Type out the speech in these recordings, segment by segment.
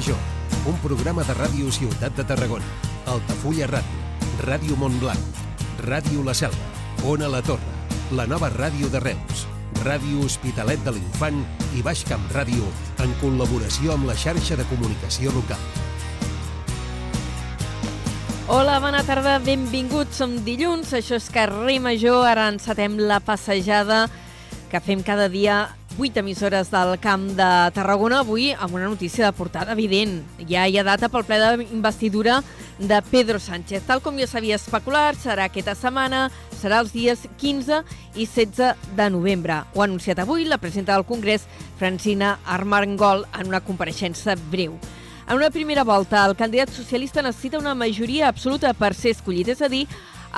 Major, un programa de ràdio Ciutat de Tarragona, Altafulla Ràdio, Ràdio Montblanc, Ràdio La Selva, Ona La Torre, la nova ràdio de Reus, Ràdio Hospitalet de l'Infant i Baix Camp Ràdio en col·laboració amb la xarxa de comunicació local. Hola, bona tarda, benvinguts. Som dilluns, això és Carrer Major, ara encetem la passejada que fem cada dia 8 emissores del Camp de Tarragona, avui amb una notícia de portada evident. Ja hi ha data pel ple d'investidura de Pedro Sánchez. Tal com ja s'havia especulat, serà aquesta setmana, serà els dies 15 i 16 de novembre. Ho ha anunciat avui la presidenta del Congrés, Francina Armengol, en una compareixença breu. En una primera volta, el candidat socialista necessita una majoria absoluta per ser escollit, és a dir,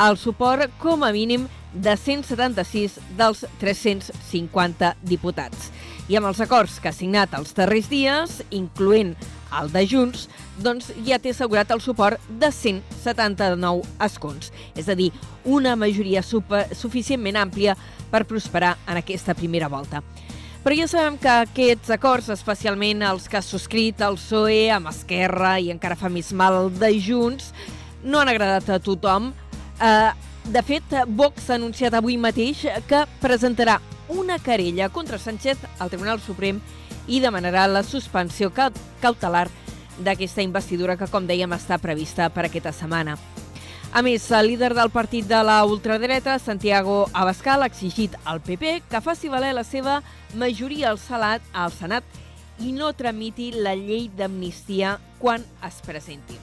el suport com a mínim de 176 dels 350 diputats. I amb els acords que ha signat els darrers dies, incloent el de Junts, doncs ja té assegurat el suport de 179 escons. És a dir, una majoria super, suficientment àmplia per prosperar en aquesta primera volta. Però ja sabem que aquests acords, especialment els que ha subscrit el PSOE amb Esquerra i encara fa més mal de Junts, no han agradat a tothom. Eh, de fet, Vox ha anunciat avui mateix que presentarà una querella contra Sánchez al Tribunal Suprem i demanarà la suspensió cautelar d'aquesta investidura que, com dèiem, està prevista per aquesta setmana. A més, el líder del partit de la ultradreta, Santiago Abascal, ha exigit al PP que faci valer la seva majoria al, salat, al Senat i no tramiti la llei d'amnistia quan es presenti.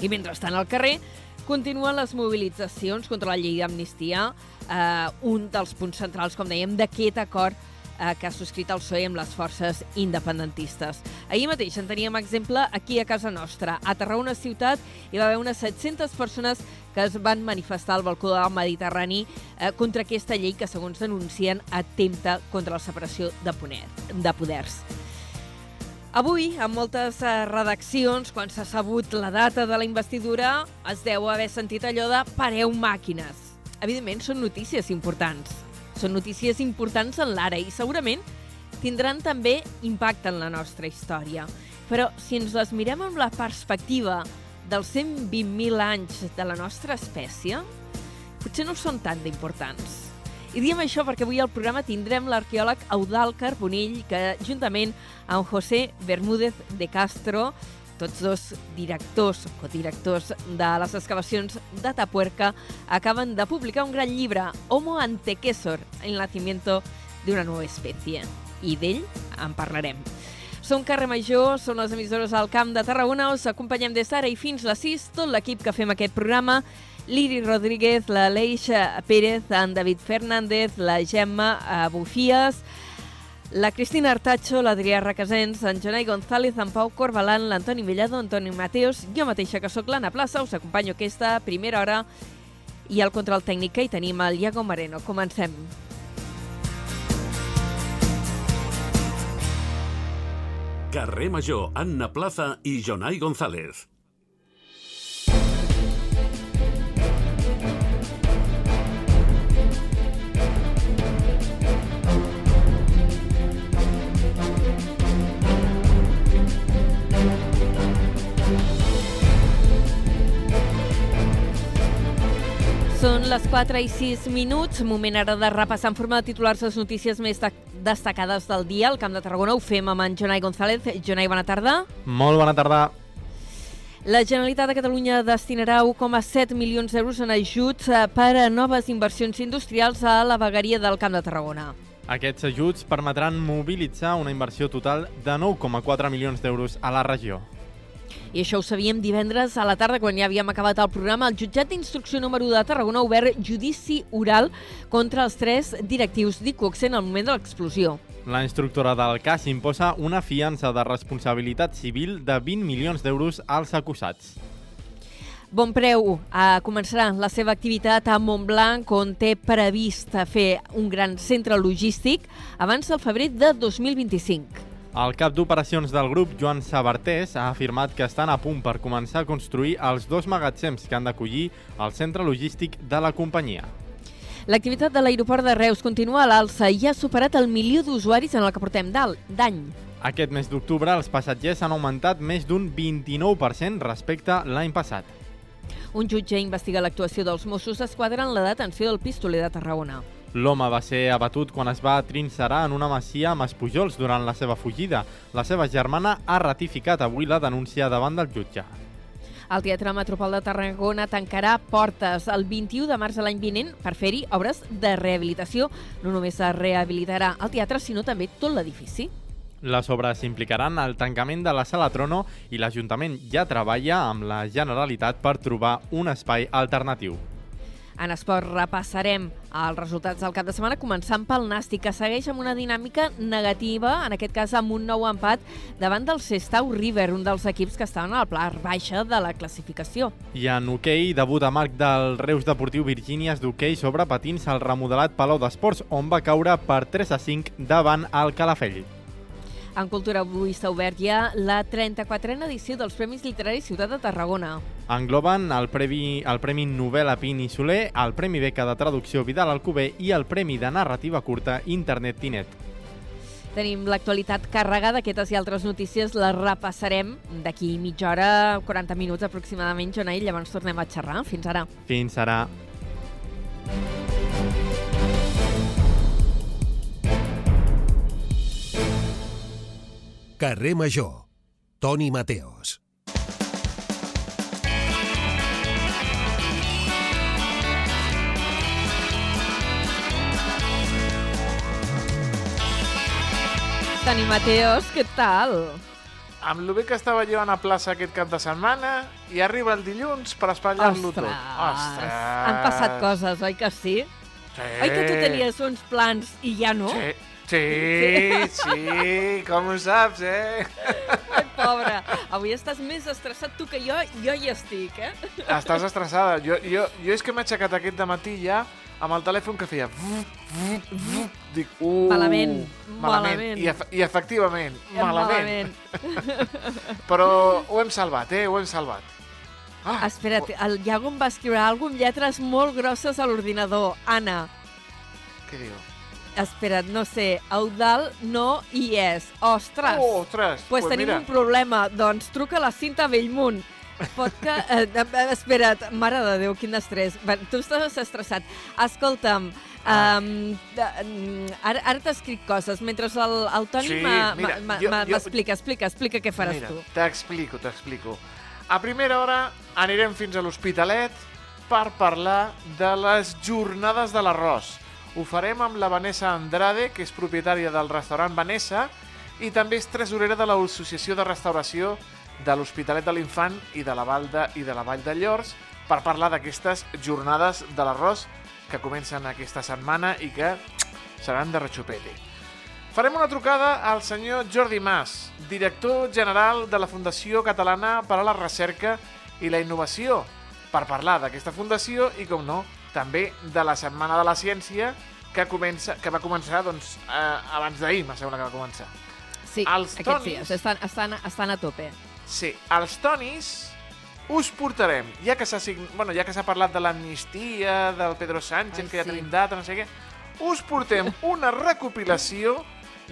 I mentrestant al carrer continuen les mobilitzacions contra la llei d'amnistia, eh, un dels punts centrals, com dèiem, d'aquest acord eh, que ha subscrit el PSOE amb les forces independentistes. Ahir mateix en teníem exemple aquí a casa nostra. A Tarragona ciutat hi va haver unes 700 persones que es van manifestar al balcó del Mediterrani eh, contra aquesta llei que, segons denuncien, atempta contra la separació de, poner, de poders. Avui, amb moltes eh, redaccions, quan s'ha sabut la data de la investidura, es deu haver sentit allò de pareu màquines. Evidentment, són notícies importants són notícies importants en l'ara i segurament tindran també impacte en la nostra història. Però si ens les mirem amb la perspectiva dels 120.000 anys de la nostra espècie, potser no són tan d'importants. I diem això perquè avui al programa tindrem l'arqueòleg Eudal Carbonill, que juntament amb José Bermúdez de Castro tots dos directors, codirectors de les excavacions de Tapuerca, acaben de publicar un gran llibre, Homo antequesor, el nacimiento de una nova espècie. I d'ell en parlarem. Som Carrer Major, són les emissores al Camp de Tarragona, us acompanyem des d'ara i fins les 6, tot l'equip que fem aquest programa, Liri Rodríguez, la Leixa Pérez, en David Fernández, la Gemma Bufies, la Cristina Artacho, l'Adrià Requesens, en Jonai González, en Pau Corbalan, l'Antoni Millado, Antoni Mateos, jo mateixa que sóc l'Anna Plaça, us acompanyo aquesta primera hora i al control tècnic hi tenim el Iago Moreno. Comencem. Carrer Major, Anna Plaza i Jonai González. Són les 4 i 6 minuts, moment ara de repassar en forma de titulars les notícies més destacades del dia. Al Camp de Tarragona ho fem amb en Jonai González. Jonai, bona tarda. Molt bona tarda. La Generalitat de Catalunya destinarà 1,7 milions d'euros en ajuts eh, per a noves inversions industrials a la vegueria del Camp de Tarragona. Aquests ajuts permetran mobilitzar una inversió total de 9,4 milions d'euros a la regió. I això ho sabíem divendres a la tarda, quan ja havíem acabat el programa. El jutjat d'instrucció número 1 de Tarragona ha obert judici oral contra els tres directius d'Icox en el moment de l'explosió. La instructora del cas imposa una fiança de responsabilitat civil de 20 milions d'euros als acusats. Bon preu eh, començarà la seva activitat a Montblanc, on té previst fer un gran centre logístic abans del febrer de 2025. El cap d'operacions del grup, Joan Sabartés, ha afirmat que estan a punt per començar a construir els dos magatzems que han d'acollir el centre logístic de la companyia. L'activitat de l'aeroport de Reus continua a l'alça i ha superat el milió d'usuaris en el que portem d'any. Aquest mes d'octubre els passatgers han augmentat més d'un 29% respecte l'any passat. Un jutge investiga l'actuació dels Mossos d'Esquadra en la detenció del pistoler de Tarragona. L'home va ser abatut quan es va trincerar en una masia amb espujols durant la seva fugida. La seva germana ha ratificat avui la denúncia davant del jutge. El Teatre Metropol de Tarragona tancarà portes el 21 de març de l'any vinent per fer-hi obres de rehabilitació. No només es rehabilitarà el teatre, sinó també tot l'edifici. Les obres implicaran el tancament de la Sala Trono i l'Ajuntament ja treballa amb la Generalitat per trobar un espai alternatiu. En esport repassarem els resultats del cap de setmana, començant pel Nàstic, que segueix amb una dinàmica negativa, en aquest cas amb un nou empat davant del Sestau River, un dels equips que estaven a la part baixa de la classificació. I en hoquei, debut a marc del Reus Deportiu Virgínies d'hoquei sobre patins al remodelat Palau d'Esports, on va caure per 3 a 5 davant el Calafell. En Cultura avui s'ha obert ja la 34a edició dels Premis Literaris Ciutat de Tarragona. Engloben el Premi, el Premi Novel·la Pini Soler, el Premi Beca de Traducció Vidal Alcover i el Premi de Narrativa Curta Internet Tinet. Tenim l'actualitat carregada, aquestes i altres notícies les repassarem d'aquí mitja hora, 40 minuts aproximadament, Jonai, llavors tornem a xerrar. Fins ara. Fins ara. Carrer Major. Toni Mateos. Toni Mateos, què tal? Amb lo bé que estava llevant a plaça aquest cap de setmana i arriba el dilluns per espatllar-lo tot. Ostres! Han passat coses, oi que sí? Sí. Oi que tu tenies uns plans i ja no? Sí, sí, sí, com ho saps, eh? Ai, pobre. Avui estàs més estressat tu que jo, jo hi estic, eh? Estàs estressada. Jo, jo, jo és que m'he aixecat aquest matí ja amb el telèfon que feia... vup, vup, vup. Dic, uh, Malament, malament. malament. I, ef I efectivament, malament. Malament. Però ho hem salvat, eh? Ho hem salvat. Ah, Espera't, el Iago em va escriure alguna amb lletres molt grosses a l'ordinador. Anna, Què diu? Espera't, no sé, Eudal no hi és. Ostres! Oh, ostres! pues tenim mira. un problema. Doncs truca la Cinta Bellmunt. Pot que... Eh, eh, espera't, mare de Déu, quin estrès. Tu estàs estressat. Escolta'm, Ah. um, ara, ara t'escric coses. Mentre el, el Toni Sí, m'ha- jo- m'explica, explica, explica què faràs Mira, tu. T'explico, t'explico. A primera hora anirem fins a l'Hospitalet per parlar de les jornades de l'arròs. Ho farem amb la Vanessa Andrade, que és propietària del restaurant Vanessa, i també és tresorera de l'Associació de Restauració de l'Hospitalet de l'Infant i de la Vall de, i de la Vall de Llors per parlar d'aquestes jornades de l'arròs que comencen aquesta setmana i que seran de rechupete. Farem una trucada al senyor Jordi Mas, director general de la Fundació Catalana per a la Recerca i la Innovació, per parlar d'aquesta fundació i, com no, també de la Setmana de la Ciència que, comença, que va començar doncs, eh, abans d'ahir, me sembla que va començar. Sí, Els aquests Tonis- dies estan, estan, estan a tope. Sí, els tonis us portarem, ja que s'ha bueno, ja que s'ha parlat de l'amnistia, del Pedro Sánchez, Ai, que ja sí. tenim data, no sé què, us portem una recopilació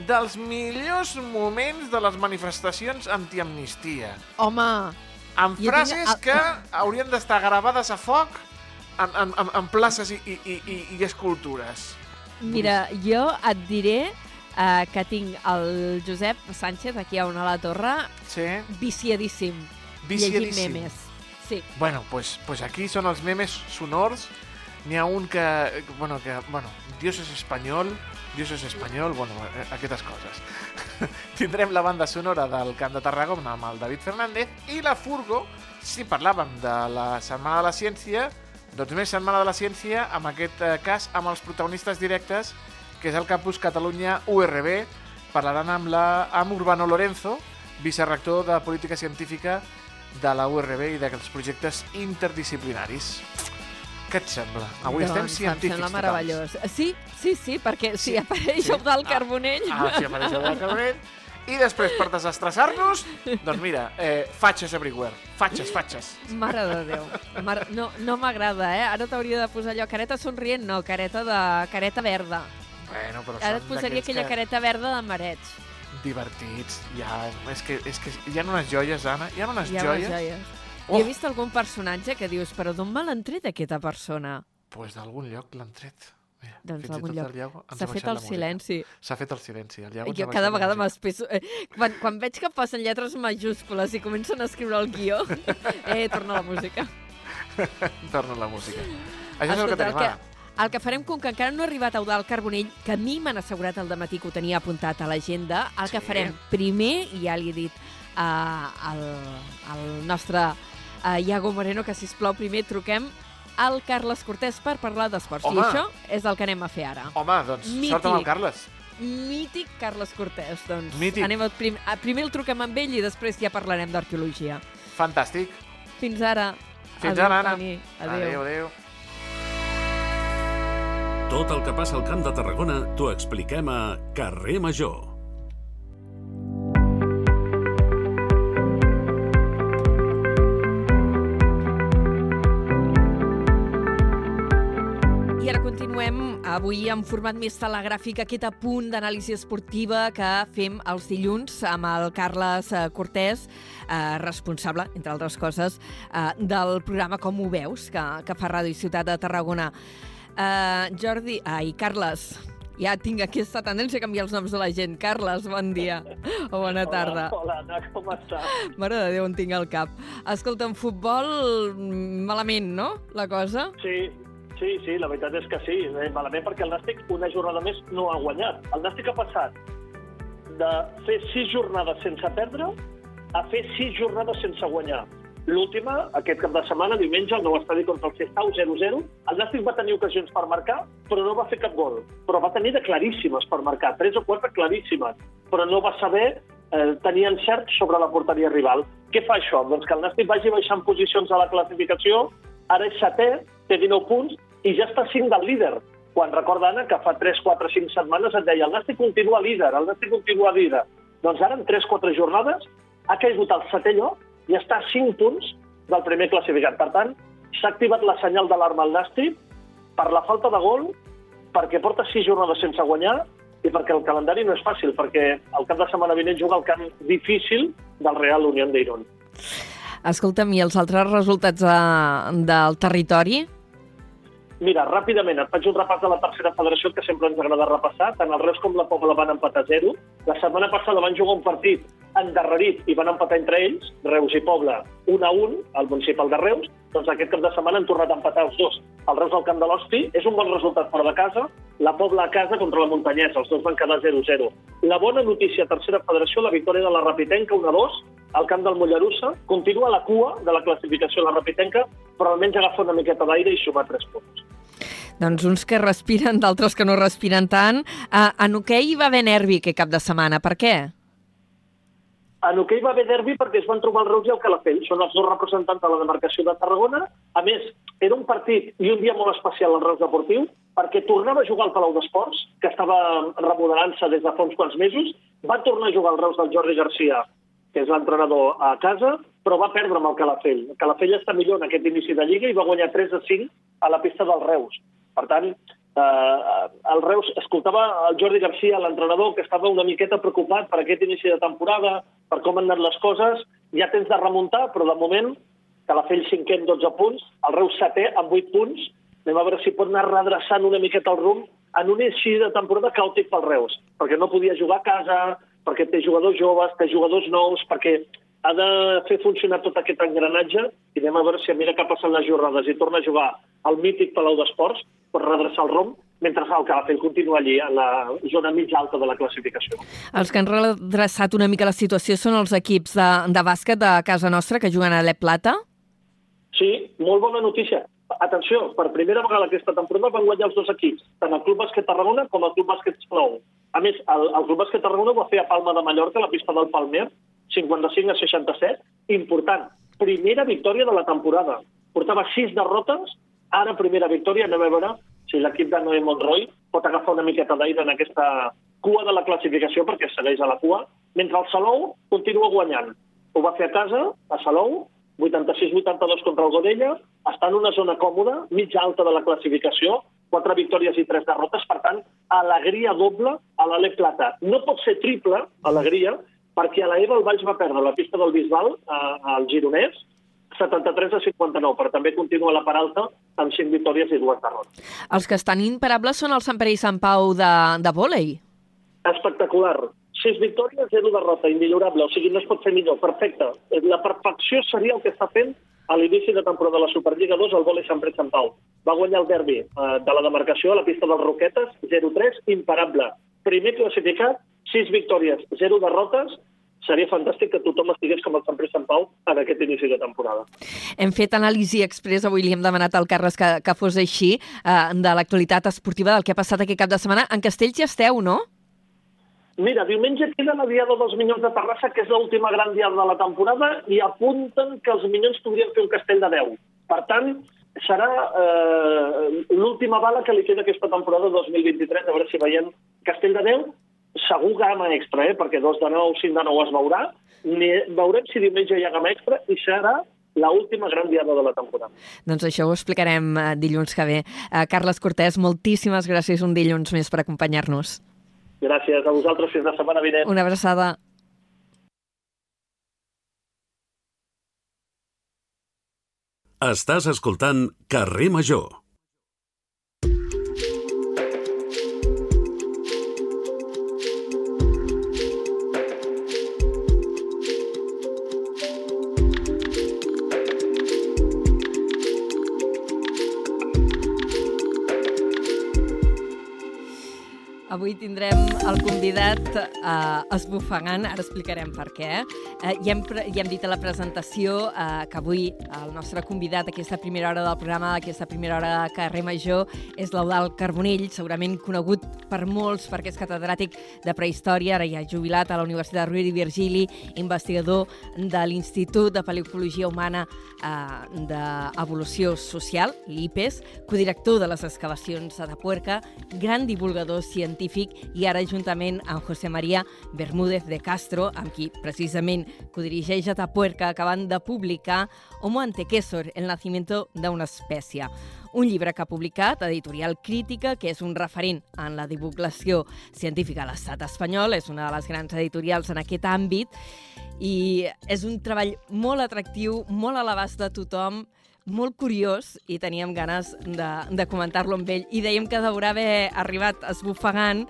dels millors moments de les manifestacions antiamnistia. Home, Amb tinc frases el- que haurien d'estar gravades a foc en, en, en, en places i, i, i, i, i escultures. mira, jo et diré uh, que tinc el Josep Sánchez aquí a una a la torre Sí? viciadíssim. Llegint Viciadíssim. memes. Sí. Bueno, pues, pues aquí són els memes sonors. N'hi ha un que, bueno, que, bueno, Dios es espanyol, Dios es espanyol, bueno, eh, aquestes coses. Tindrem la banda sonora del Camp de Tarragona amb el David Fernández i la Furgo, si parlàvem de la Setmana de la Ciència, doncs més Setmana de la Ciència, amb aquest eh, cas, amb els protagonistes directes, que és el campus Catalunya URB, parlaran amb, la, amb Urbano Lorenzo, vicerrector de Política Científica de la URB i dels projectes interdisciplinaris. Què et sembla? Avui estem doncs, científics Em sembla totals. meravellós. Sí, sí, sí, perquè si Sí, apareix sí. el del Ah, Carbonell... Ah, sí, apareix el del Carbonell. I després, per desestressar-nos, doncs mira, eh, fatxes everywhere. Fatxes, fatxes. Mare de Déu. Mare... No, no m'agrada, eh? Ara t'hauria de posar allò careta somrient, no, careta de careta verda. Bueno, però Ara et posaria aquella que... careta verda de mareig. divertits. Ha, és, que, és que hi ha unes joies, Anna, hi ha unes Hi ha joies. unes joies. Oh. I he vist algun personatge que dius, però d'on me l'han tret aquesta persona? pues d'algun lloc l'han tret. Mira, Doncs fins i d'algun tot lloc. el S'ha ha fet el silenci. S'ha fet el silenci. El Iago Jo cada vegada m'espeso... Eh, quan, quan veig que posen lletres majúscules i comencen a escriure el guió, eh, torna la música. Torna la música. Això és el que Escolta, tenim ara. el que farem, com que encara no ha arribat a Eudald Carbonell, que a mi m'han assegurat al matí que ho tenia apuntat a l'agenda, el que Sí. farem primer, i ja li he dit uh, al, al nostre uh, Iago Moreno que, si plau primer truquem al Carles Cortés per parlar d'esports. I això és el que anem a fer ara. Home, doncs Mític. sort amb el Carles. Mític Carles Cortés. Doncs Mític. anem a prim a primer el truquem amb ell i després ja parlarem d'arqueologia. Fantàstic. Fins ara. Fins Adéu, ara, Anna. Toni. Adéu, adéu. Tot el que passa al Camp de Tarragona t'ho expliquem a Carrer Major. Avui en format més telegràfic aquest apunt d'anàlisi esportiva que fem els dilluns amb el Carles eh, Cortés, eh, responsable, entre altres coses, eh, del programa Com ho veus, que, que fa Ràdio Ciutat de Tarragona. Eh, Jordi, ai, Carles, ja tinc aquesta tendència a canviar els noms de la gent. Carles, bon dia o bona tarda. Hola, Anna, com estàs? Mare de Déu, on tinc el cap. Escolta, en futbol, mm, malament, no?, la cosa? Sí, sí, sí, la veritat és que sí. Eh, malament perquè el Nàstic una jornada més no ha guanyat. El Nàstic ha passat de fer sis jornades sense perdre a fer sis jornades sense guanyar. L'última, aquest cap de setmana, diumenge, al nou estadi contra el Sestau, 0-0. El Nàstic va tenir ocasions per marcar, però no va fer cap gol. Però va tenir de claríssimes per marcar, tres o quatre claríssimes, però no va saber eh, tenir encert sobre la porteria rival. Què fa això? Doncs que el Nàstic vagi baixant posicions a la classificació, ara és setè, té 19 punts, i ja està a 5 del líder. Quan recorda, Anna, que fa 3, 4, 5 setmanes et deia el Nàstic continua líder, el Nàstic continua líder. Doncs ara, en 3, 4 jornades, ha caigut al setè lloc i està a 5 punts del primer classificat. Per tant, s'ha activat la senyal d'alarma al Nàstic per la falta de gol, perquè porta 6 jornades sense guanyar i perquè el calendari no és fàcil, perquè el cap de setmana vinent juga al camp difícil del Real Unión de Irún. Escolta'm, i els altres resultats de, del territori? Mira, ràpidament, et faig un repàs de la tercera federació que sempre ens agrada repassar. Tant el Reus com la Pobla van empatar a 0. La setmana passada van jugar un partit endarrerit i van empatar entre ells, Reus i Pobla, 1 a 1, al municipal de Reus. Doncs aquest cap de setmana han tornat a empatar els dos. El Reus al camp de l'Hosti és un bon resultat fora de casa, la Pobla a casa contra la Muntanyesa, els dos van quedar 0-0. La bona notícia, tercera federació, la victòria de la Rapitenca, 1-2, al camp del Mollerussa, continua la cua de la classificació la Rapitenca, però almenys agafa una miqueta d'aire i suma 3 punts. Doncs uns que respiren, d'altres que no respiren tant. Uh, en hoquei hi va haver nervi aquest cap de setmana. Per què? En hoquei va haver derbi perquè es van trobar el Reus i el Calafell. Són els dos representants de la demarcació de Tarragona. A més, era un partit i un dia molt especial al Reus Deportiu perquè tornava a jugar al Palau d'Esports, que estava remodelant-se des de fa uns quants mesos. Va tornar a jugar al Reus del Jordi Garcia, que és l'entrenador a casa, però va perdre amb el Calafell. El Calafell està millor en aquest inici de Lliga i va guanyar 3 a 5 a la pista del Reus. Per tant, eh, el Reus escoltava el Jordi Garcia, l'entrenador, que estava una miqueta preocupat per aquest inici de temporada, per com han anat les coses. Ja tens de remuntar, però de moment Calafell cinquè amb 12 punts, el Reus setè amb 8 punts. Anem a veure si pot anar redreçant una miqueta el rumb en un inici de temporada caòtic pel Reus, perquè no podia jugar a casa, perquè té jugadors joves, té jugadors nous, perquè ha de fer funcionar tot aquest engranatge i anem a veure si a mesura que passen les jornades i torna a jugar al mític Palau d'Esports per redreçar el rumb, mentre el Calafell continua allí, en la zona mitja alta de la classificació. Els que han redreçat una mica la situació són els equips de, de bàsquet de casa nostra que juguen a l'E Plata. Sí, molt bona notícia. Atenció, per primera vegada aquesta temporada van guanyar els dos equips, tant el Club Bàsquet Tarragona com el Club Bàsquet Plou. A més, el, el Club Bàsquet Tarragona va fer a Palma de Mallorca, la pista del Palmer, 55 a 67. Important, primera victòria de la temporada. Portava sis derrotes, ara primera victòria, anem a veure si l'equip de Noé Monroy pot agafar una miqueta d'aire en aquesta cua de la classificació, perquè segueix a la cua, mentre el Salou continua guanyant. Ho va fer a casa, a Salou, 86-82 contra el Godella, està en una zona còmoda, mitja alta de la classificació, quatre victòries i tres derrotes, per tant, alegria doble a l'Ale Plata. No pot ser triple, alegria, perquè a la EVA el Valls va perdre la pista del Bisbal eh, al Gironès, 73 a 59, però també continua la Peralta amb 5 victòries i dues derrotes. Els que estan imparables són el Sant Pere i Sant Pau de, de vòlei. Espectacular. 6 victòries, 0 derrota, immillorable. O sigui, no es pot fer millor. Perfecte. La perfecció seria el que està fent a l'inici de temporada de la Superliga 2 el vòlei Sant Sant Pau. Va guanyar el derbi eh, de la demarcació a la pista dels Roquetes, 0-3, imparable. Primer classificat, 6 victòries, 0 derrotes, seria fantàstic que tothom estigués com el Sant Pere Sant Pau en aquest inici de temporada. Hem fet anàlisi express, avui li hem demanat al Carles que, que fos així, eh, de l'actualitat esportiva del que ha passat aquest cap de setmana. En Castells ja esteu, no? Mira, diumenge queda la Diada dels Minyons de Terrassa, que és l'última gran diada de la temporada, i apunten que els Minyons podrien fer un castell de 10. Per tant, serà eh, l'última bala que li queda aquesta temporada 2023, a veure si veiem castell de 10, segur gamma extra, eh, perquè dos de 9, 5 de 9 es veurà, Ni, veurem si diumenge hi ha gamma extra i serà la última gran diada de la temporada. Doncs això ho explicarem eh, dilluns que ve. Eh, Carles Cortés, moltíssimes gràcies un dilluns més per acompanyar-nos. Gràcies a vosaltres, fins la setmana vinent. Una abraçada. Estàs escoltant Carrer Major. Avui tindrem el convidat eh, esbufegant, ara explicarem per què. Eh, ja, hem, ja hem dit a la presentació eh, que avui el nostre convidat aquesta primera hora del programa, aquesta primera hora de Carrer Major, és l'Eudal Carbonell, segurament conegut per molts perquè és catedràtic de prehistòria, ara ja jubilat a la Universitat Rovira i Virgili, investigador de l'Institut de Paleocologia Humana eh, d'Evolució Social, l'IPES, codirector de les excavacions a Tapuerca, gran divulgador científic i ara juntament amb José María Bermúdez de Castro, amb qui precisament codirigeix a Tapuerca, acaben de publicar Homo antequesor, el nacimiento de una espècie. Un llibre que ha publicat Editorial Crítica, que és un referent en la divulgació científica a l'estat espanyol, és una de les grans editorials en aquest àmbit, i és un treball molt atractiu, molt a l'abast de tothom, molt curiós i teníem ganes de, de comentar-lo amb ell. I dèiem que deurà haver arribat esbufegant,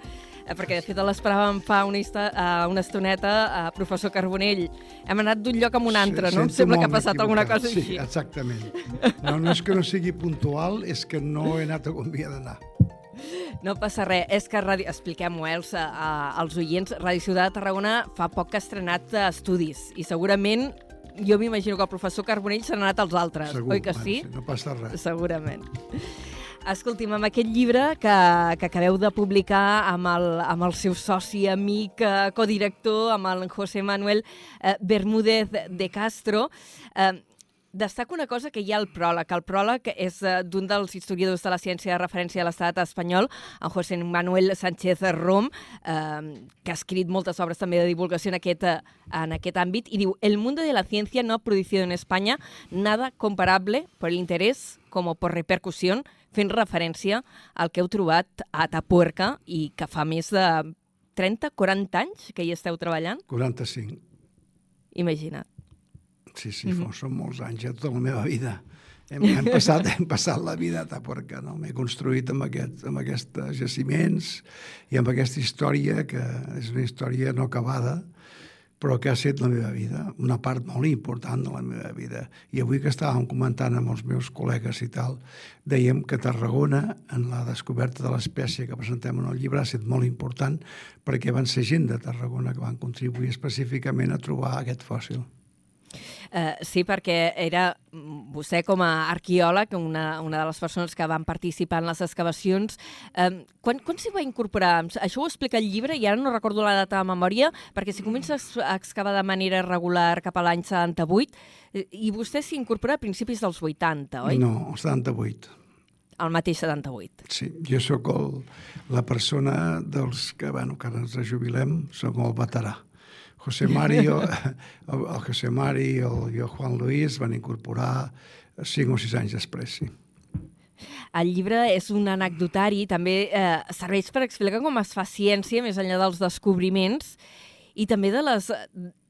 eh, perquè de fet l'esperàvem fa una, esta, uh, una estoneta, uh, professor Carbonell. Hem anat d'un lloc a un altre, no? Em sembla que ha passat alguna cosa sí, així. exactament. No, no és que no sigui puntual, és que no he anat on havia d'anar. No passa res, és que ràdio... expliquem-ho eh, als, a, als oients. Ràdio Ciutat de Tarragona fa poc que ha estrenat eh, estudis i segurament jo m'imagino que el professor Carbonell se n'ha anat als altres, Segur, oi que bueno, sí? No passa res. Segurament. Escolti'm, amb aquest llibre que, que acabeu de publicar amb el, amb el seu soci, amic, eh, codirector, amb el José Manuel eh, Bermúdez de Castro, eh, destaca una cosa que hi ha al pròleg. El pròleg és eh, d'un dels historiadors de la ciència de referència a l'estat espanyol, en José Manuel Sánchez Rom, eh, que ha escrit moltes obres també de divulgació en aquest, eh, en aquest àmbit, i diu, el mundo de la ciencia no ha producido en España nada comparable por el interés como por repercusión, fent referència al que heu trobat a Tapuerca i que fa més de 30-40 anys que hi esteu treballant. 45. Imagina't. Sí, sí, mm -hmm. són molts anys, ja tota la meva vida. Hem, hem, passat, hem passat la vida a Tapuerca, no? M'he construït amb, aquest, amb aquests jaciments i amb aquesta història, que és una història no acabada, però que ha estat la meva vida, una part molt important de la meva vida. I avui que estàvem comentant amb els meus col·legues i tal, dèiem que Tarragona, en la descoberta de l'espècie que presentem en el llibre, ha estat molt important perquè van ser gent de Tarragona que van contribuir específicament a trobar aquest fòssil. Uh, sí, perquè era mm, vostè com a arqueòleg, una, una de les persones que van participar en les excavacions. Um, quan quan s'hi va incorporar? Això ho explica el llibre i ara no recordo la data de memòria, perquè si comença a ex- a excavar de manera regular cap a l'any 78, eh, i vostè s'hi incorpora a principis dels 80, oi? No, el 78. El mateix 78. Sí, jo sóc el, la persona dels que, bueno, que ara ens jubilem, sóc el veterà. José Mari, el, el, José Mari i el, i Juan Luis van incorporar cinc o sis anys després, sí. El llibre és un anecdotari, també eh, serveix per explicar com es fa ciència més enllà dels descobriments i també de les eh,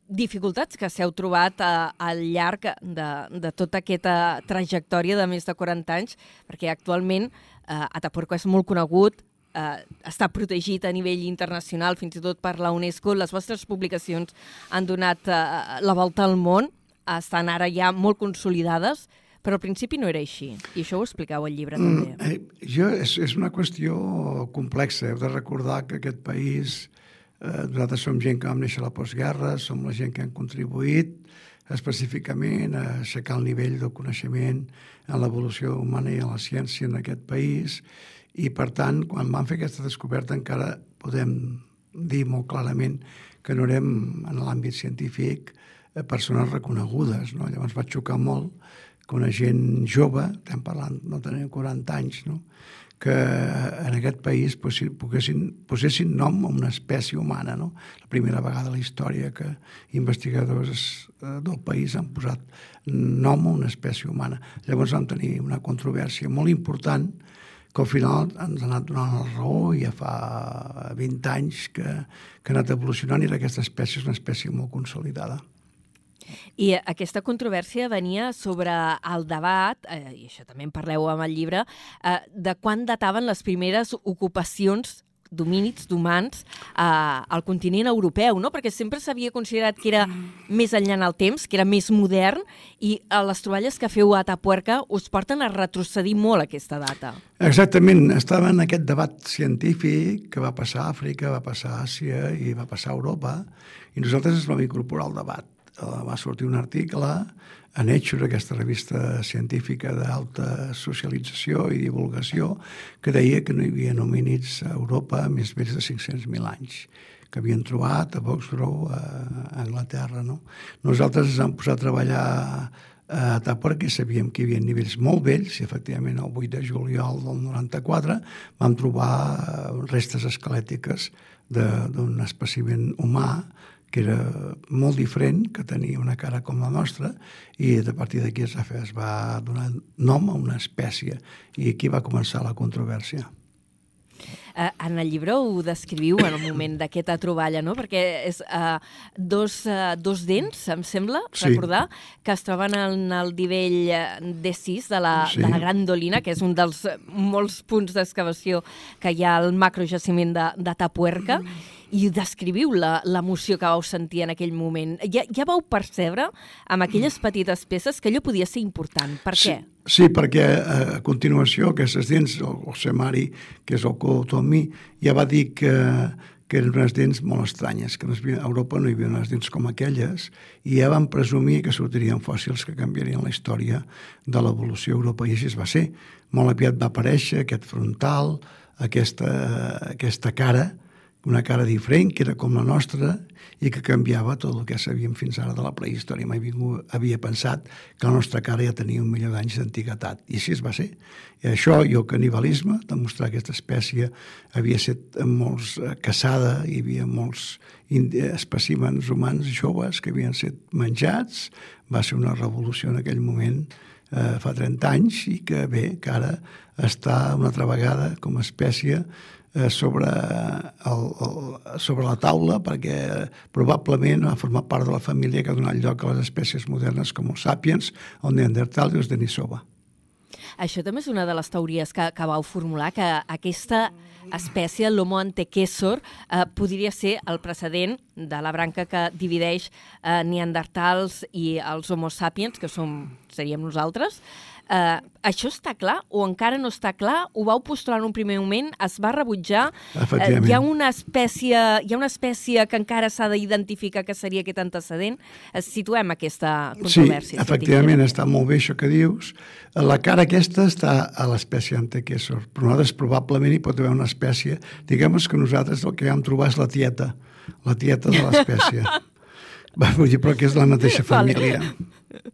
dificultats que s'heu trobat a, al llarg de, de tota aquesta trajectòria de més de 40 anys, perquè actualment eh, Atapuerco és molt conegut, eh, està protegit a nivell internacional, fins i tot per la UNESCO. Les vostres publicacions han donat eh, la volta al món, estan ara ja molt consolidades, però al principi no era així. I això ho expliqueu al llibre, també. Mm, eh, jo, és, és una qüestió complexa. Heu de recordar que aquest país, eh, nosaltres som gent que vam néixer a la postguerra, som la gent que han contribuït específicament a aixecar el nivell del coneixement en l'evolució humana i en la ciència en aquest país i, per tant, quan vam fer aquesta descoberta encara podem dir molt clarament que no érem en l'àmbit científic eh, persones reconegudes. No? Llavors va xocar molt que una gent jove, estem parlant, no tenim 40 anys, no? que en aquest país poguessin, posessin nom a una espècie humana. No? La primera vegada a la història que investigadors eh, del país han posat nom a una espècie humana. Llavors vam tenir una controvèrsia molt important que al final ens ha anat donant la raó i ja fa 20 anys que, que ha anat evolucionant i aquesta espècie és una espècie molt consolidada. I aquesta controvèrsia venia sobre el debat, eh, i això també en parleu amb el llibre, eh, de quan dataven les primeres ocupacions domínics d'humans eh, al continent europeu, no? perquè sempre s'havia considerat que era més enllà en el temps, que era més modern, i eh, les troballes que feu a Tapuerca us porten a retrocedir molt aquesta data. Exactament, estava en aquest debat científic que va passar a Àfrica, va passar a Àsia i va passar a Europa, i nosaltres ens vam incorporar al debat va sortir un article a Nature, aquesta revista científica d'alta socialització i divulgació, que deia que no hi havia homínids a Europa més vells de 500.000 anys que havien trobat a Boxgrove, a Anglaterra. No? Nosaltres ens vam posar a treballar a Tàpora, que sabíem que hi havia nivells molt vells, i efectivament el 8 de juliol del 94 vam trobar restes esquelètiques d'un espècimen humà que era molt diferent, que tenia una cara com la nostra, i a partir d'aquí es, es va donar nom a una espècie, i aquí va començar la controvèrsia. Uh, en el llibre ho descriviu en el moment d'aquesta troballa, no? Perquè és uh, dos, uh, dos dents, em sembla, sí. recordar, que es troben en el nivell D6 de la, sí. de la Gran Dolina, que és un dels molts punts d'excavació que hi ha al macrojaciment de, de Tapuerca, mm i descriviu l'emoció que vau sentir en aquell moment. Ja, ja vau percebre amb aquelles petites peces que allò podia ser important. Per sí, què? Sí, perquè eh, a continuació aquestes dents, el, el Semari, que és el cotomí, ja va dir que, que eren unes dents molt estranyes, que a Europa no hi havia unes dents com aquelles, i ja van presumir que sortirien fòssils que canviarien la història de l'evolució a Europa, i així es va ser. Molt aviat va aparèixer aquest frontal, aquesta, aquesta cara, una cara diferent, que era com la nostra, i que canviava tot el que sabíem fins ara de la prehistòria. Mai ningú havia pensat que la nostra cara ja tenia un milió d'anys d'antiguitat. I així es va ser. I això i el canibalisme, demostrar que aquesta espècie havia estat molts eh, caçada, hi havia molts espècimens humans joves que havien estat menjats, va ser una revolució en aquell moment eh, fa 30 anys i que bé, que ara està una altra vegada com a espècie eh, sobre, el, el, sobre la taula perquè probablement ha format part de la família que ha donat lloc a les espècies modernes com els sàpiens, el neandertal i els denisova. Això també és una de les teories que, que vau formular, que aquesta espècie, l'Homo antequesor, eh, podria ser el precedent de la branca que divideix eh, neandertals i els homo sapiens, que som, seríem nosaltres, Eh, això està clar o encara no està clar? Ho vau postular en un primer moment, es va rebutjar? Eh, hi, ha una espècie, hi ha una espècie que encara s'ha d'identificar que seria aquest antecedent? Eh, situem aquesta controvèrsia. Sí, efectivament, està molt bé això que dius. La cara aquesta està a l'espècie antequesor, però nosaltres probablement hi pot haver una espècie. Diguem que nosaltres el que vam trobar és la tieta, la tieta de l'espècie. Vull dir, però que és la mateixa família. Vale.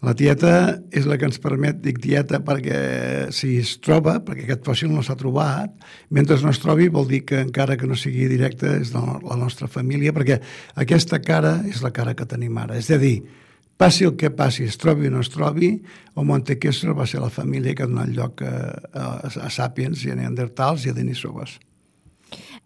La tieta és la que ens permet, dic tieta, perquè si es troba, perquè aquest fòssil no s'ha trobat, mentre no es trobi vol dir que encara que no sigui directe és de la nostra família, perquè aquesta cara és la cara que tenim ara. És a dir, passi el que passi, es trobi o no es trobi, o Montequestro va ser la família que ha donat lloc a, a, a Sapiens i a Neandertals i a Denisovas.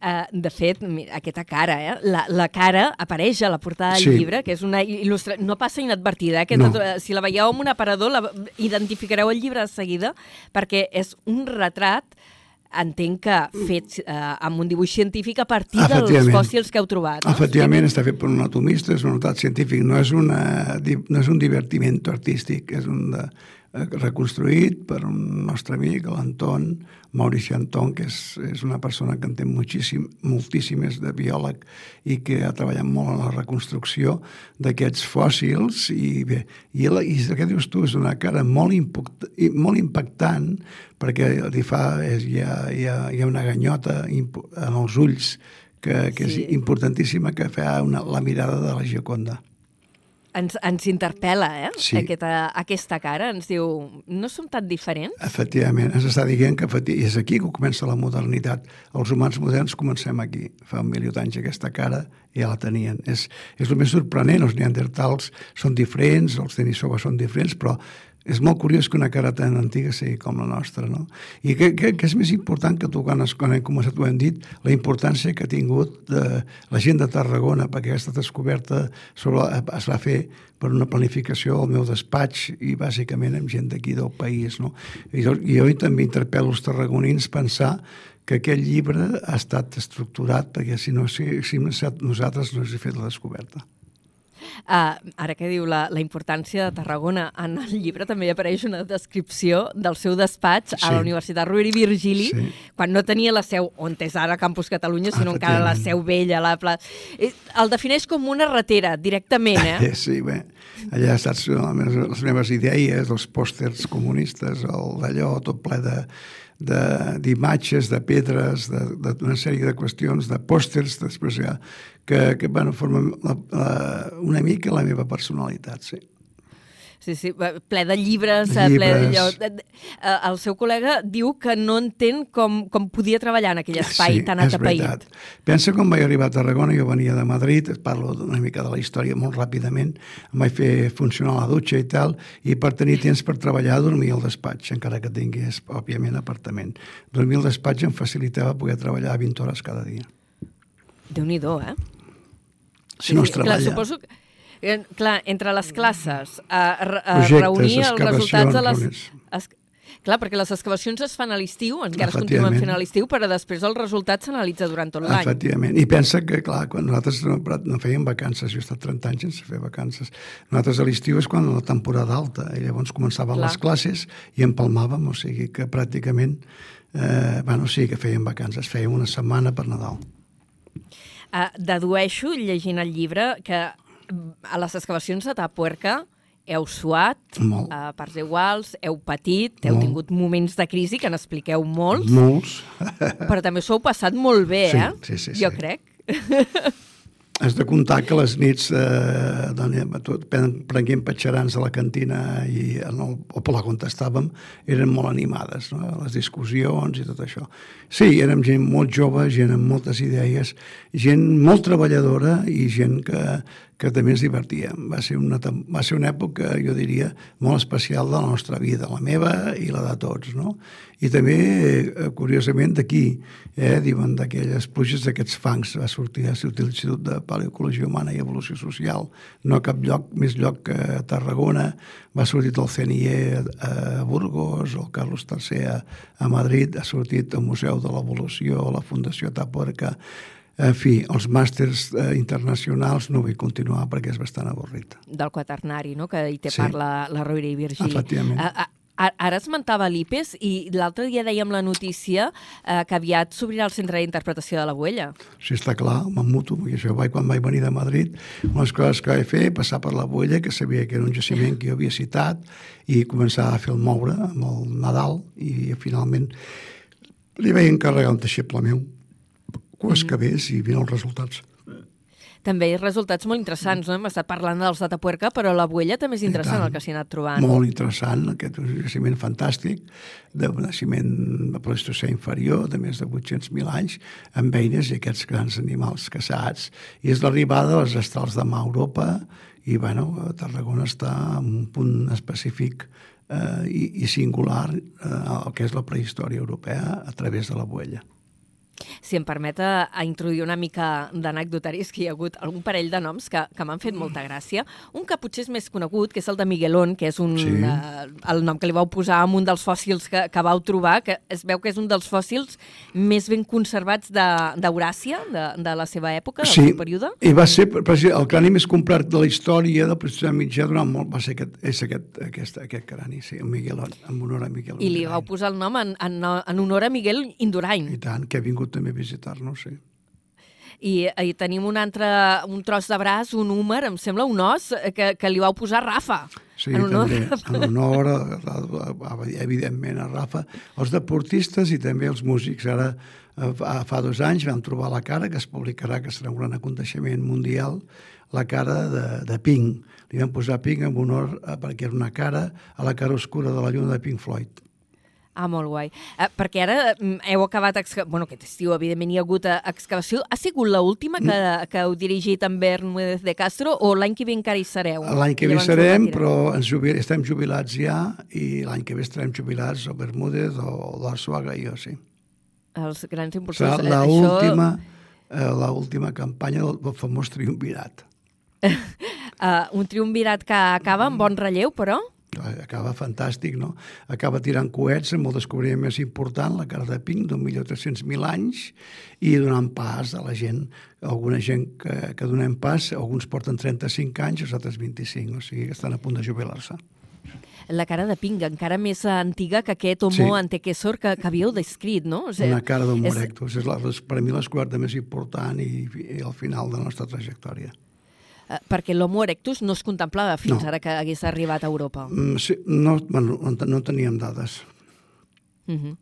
Uh, de fet, mira, aquesta cara, eh? la, la cara apareix a la portada del Sí. llibre, que és una il·lustra... No passa inadvertida, eh? No. Aquesta, Si la veieu amb un aparador, la... identificareu el llibre de seguida, perquè és un retrat entenc que fet eh, amb un dibuix científic a partir dels fòssils que heu trobat. No? Efectivament, està fet per un anatomista, és un notat científic, no és, una, no és un divertiment artístic, és un de, eh, reconstruït per un nostre amic, l'Anton, Maurici Anton, que és, és una persona que entén moltíssim, moltíssim, és de biòleg i que ha treballat molt en la reconstrucció d'aquests fòssils i bé, i, el, i el que dius tu és una cara molt, impact, molt impactant perquè li fa, és, hi, ha, hi, ha, hi ha una ganyota en els ulls que, que Sí. és importantíssima que fa una, la mirada de la Gioconda. Ens, ens interpel·la, eh? Sí. Aquesta, aquesta cara. Ens diu, no som tan diferents? Efectivament, ens està dient que és aquí que comença la modernitat. Els humans moderns comencem aquí. Fa un milió d'anys aquesta cara ja la tenien. És, és el més sorprenent, els neandertals són diferents, els denisovas són diferents, però és molt curiós que una cara tan antiga sigui com la nostra, no? I què, què, és més important que tu, quan, has, quan hem començat, ho hem dit, la importància que ha tingut de, la gent de Tarragona, perquè aquesta descoberta sobre, es va fer per una planificació al meu despatx i bàsicament amb gent d'aquí del país, no? I jo, jo també interpel·lo els tarragonins pensar que aquest llibre ha estat estructurat perquè si no, si, si nosaltres no hagués fet la descoberta. Uh, ara que diu la, la importància de Tarragona, en el llibre també hi apareix una descripció del seu despatx a la Sí. Universitat Rovira i Virgili, Sí. quan no tenia la seu on és ara Campus Catalunya, sinó encara la seu vella. La pla... Eh, El defineix com una ratera, directament, eh? Sí, bé, allà saps les meves, idees, els pòsters comunistes, el d'allò, tot ple de- d'imatges, de, de pedres, d'una sèrie de qüestions, de pòsters, després ja, que, que bueno, formen la, la, una mica la meva personalitat, sí. Sí, sí, ple de llibres, eh, ple de Llibres. allò. Eh, eh, El seu col·lega diu que no entén com, com podia treballar en aquell espai tan és atapeït. veritat. Pensa quan vaig arribar a Tarragona, jo venia de Madrid, parlo una mica de la història molt ràpidament, em vaig fer funcionar la dutxa i tal, i per tenir temps per treballar dormia al despatx, encara que tingués, òbviament, apartament. Dormir al despatx em facilitava poder treballar 20 hores cada dia. Déu-n'hi-do, eh? Si no es Clar, treballa. suposo que, eh, clar, entre les classes, eh, Projectes, reunir els resultats de les... Es, clar, perquè les excavacions es fan a l'estiu, encara es continuen fent a l'estiu, però després el resultat s'analitza durant tot l'any. Efectivament. I pensa que, clar, quan nosaltres no, no fèiem vacances, jo he estat 30 anys sense fer vacances, nosaltres a l'estiu és quan la temporada alta, i llavors començaven Clar. les classes i empalmàvem, o sigui que pràcticament, eh, bueno, sí que fèiem vacances, fèiem una setmana per Nadal. Uh, dedueixo, llegint el llibre, que a les excavacions de Tapuerca heu suat Molt. a parts iguals, heu patit, heu Molt. tingut moments de crisi que n'expliqueu molts, Molts. però també s'ho heu passat molt bé, Sí, eh? sí, sí, Jo sí. crec. Has de comptar que les nits eh, tot, pren- prenguem patxarans a la cantina i en el, o per la on estàvem eren molt animades, no? les discussions i tot això. Sí, érem gent molt jove, gent amb moltes idees, gent molt treballadora i gent que, que també ens divertíem. Va ser, una, va ser una època, jo diria, molt especial de la nostra vida, la meva i la de tots, no? I també, eh, curiosament, d'aquí, eh, diuen d'aquelles pluges d'aquests fangs, va sortir a l'Institut de Paleocologia Humana i Evolució Social, no a cap lloc, més lloc que a Tarragona, va sortir el CNIE a, Burgos, el Carlos III a, a Madrid, ha sortit el Museu de l'Evolució, la Fundació Taporca, en fi, els màsters eh, internacionals no vull continuar perquè és bastant avorrit. del quaternari, no? que hi té Sí. part la, la Rovira i Virgili. Efectivament. A, a, ara esmentava l'IPES i l'altre dia dèiem la notícia eh, que aviat s'obrirà el centre d'interpretació de la Güella. Si està clar, m'emmuto, perquè això vaig, quan vaig venir de Madrid, una de les coses que vaig fer, passar per la Boella, que sabia que era un jaciment que jo havia citat, i començar a fer el moure amb el Nadal, i finalment li vaig encarregar un deixeble meu, que ho excavés i vin els resultats. També hi ha resultats molt interessants, no? Hem estat parlant dels de Tapuerca, però la Buella també és interessant el que s'hi ha anat trobant. Molt interessant, aquest és un jaciment fantàstic, de naixement de Pleistocè inferior, de més de 800.000 anys, amb eines i aquests grans animals caçats. I és l'arribada de les estrals de mà a Europa, i bueno, Tarragona està en un punt específic eh, i, i singular eh, el que és la prehistòria europea a través de la Buella. Si em permet a, a introduir una mica d'anecdotaris, que hi ha hagut algun parell de noms que, que m'han fet molta gràcia. Un que potser és més conegut, que és el de Miguelón, que és un, Sí. eh, el nom que li vau posar a un dels fòssils que, que vau trobar, que es veu que és un dels fòssils més ben conservats de- d'Euràsia, de, de la seva època, del seu període. i va ser el crani més complet de la història del Prestigi mitjà durant molt, va ser aquest, és aquest, aquest, aquest crani, sí, el Miguelón, en honor a Miguel I li vau posar el nom en, en, en honor a Miguel Indurain. I tant, que ha vingut també a visitar-nos, sí. I, I tenim un altre, un tros de braç, un húmer, em sembla un os, eh, que, que li vau posar Rafa. Sí, en honor. també, en honor, a, a, a, evidentment, a Rafa, els deportistes i també els músics. Ara, eh, fa, fa dos anys vam trobar la cara, que es publicarà, que serà un gran aconteixement mundial, la cara de, de Pink. Li vam posar Pink en honor, a, perquè era una cara a la cara oscura de la lluna de Pink Floyd. Ah, molt guai. Eh, perquè ara mm, heu acabat... Exca... Bueno, aquest estiu, evidentment, hi ha hagut eh, excavació. Ha sigut l'última que, que heu dirigit amb Bermúdez de Castro o l'any que ve encara hi sereu? L'any que ve serem, però ens jubil, estem jubilats ja i l'any que ve estarem jubilats o Bermúdez o l'Arsuaga i jo, sí. Els grans Serà impulsors. eh, la això- última, eh, la última campanya del, del famós triumvirat. Uh, un triumvirat que acaba amb bon relleu, però... Acaba fantàstic, no? Acaba tirant coets amb el descobriment més important, la cara de Pink, d'un milió tres-cents mil anys, i donant pas a la gent, alguna gent que, que donem pas, alguns porten 35 anys, els altres 25, o sigui que estan a punt de jubilar-se. La cara de Ping, encara més antiga que aquest Homo Sí. antequesor que, que havíeu descrit, no? O Una cara d'Homo és- erectus, és la, per a mi l'escoberta més important i, i el final de la nostra trajectòria. Eh, perquè l'Homo erectus no es contemplava fins No. ara que hagués arribat a Europa. Mm, Sí, no, bueno, no, no teníem dades. Mhm.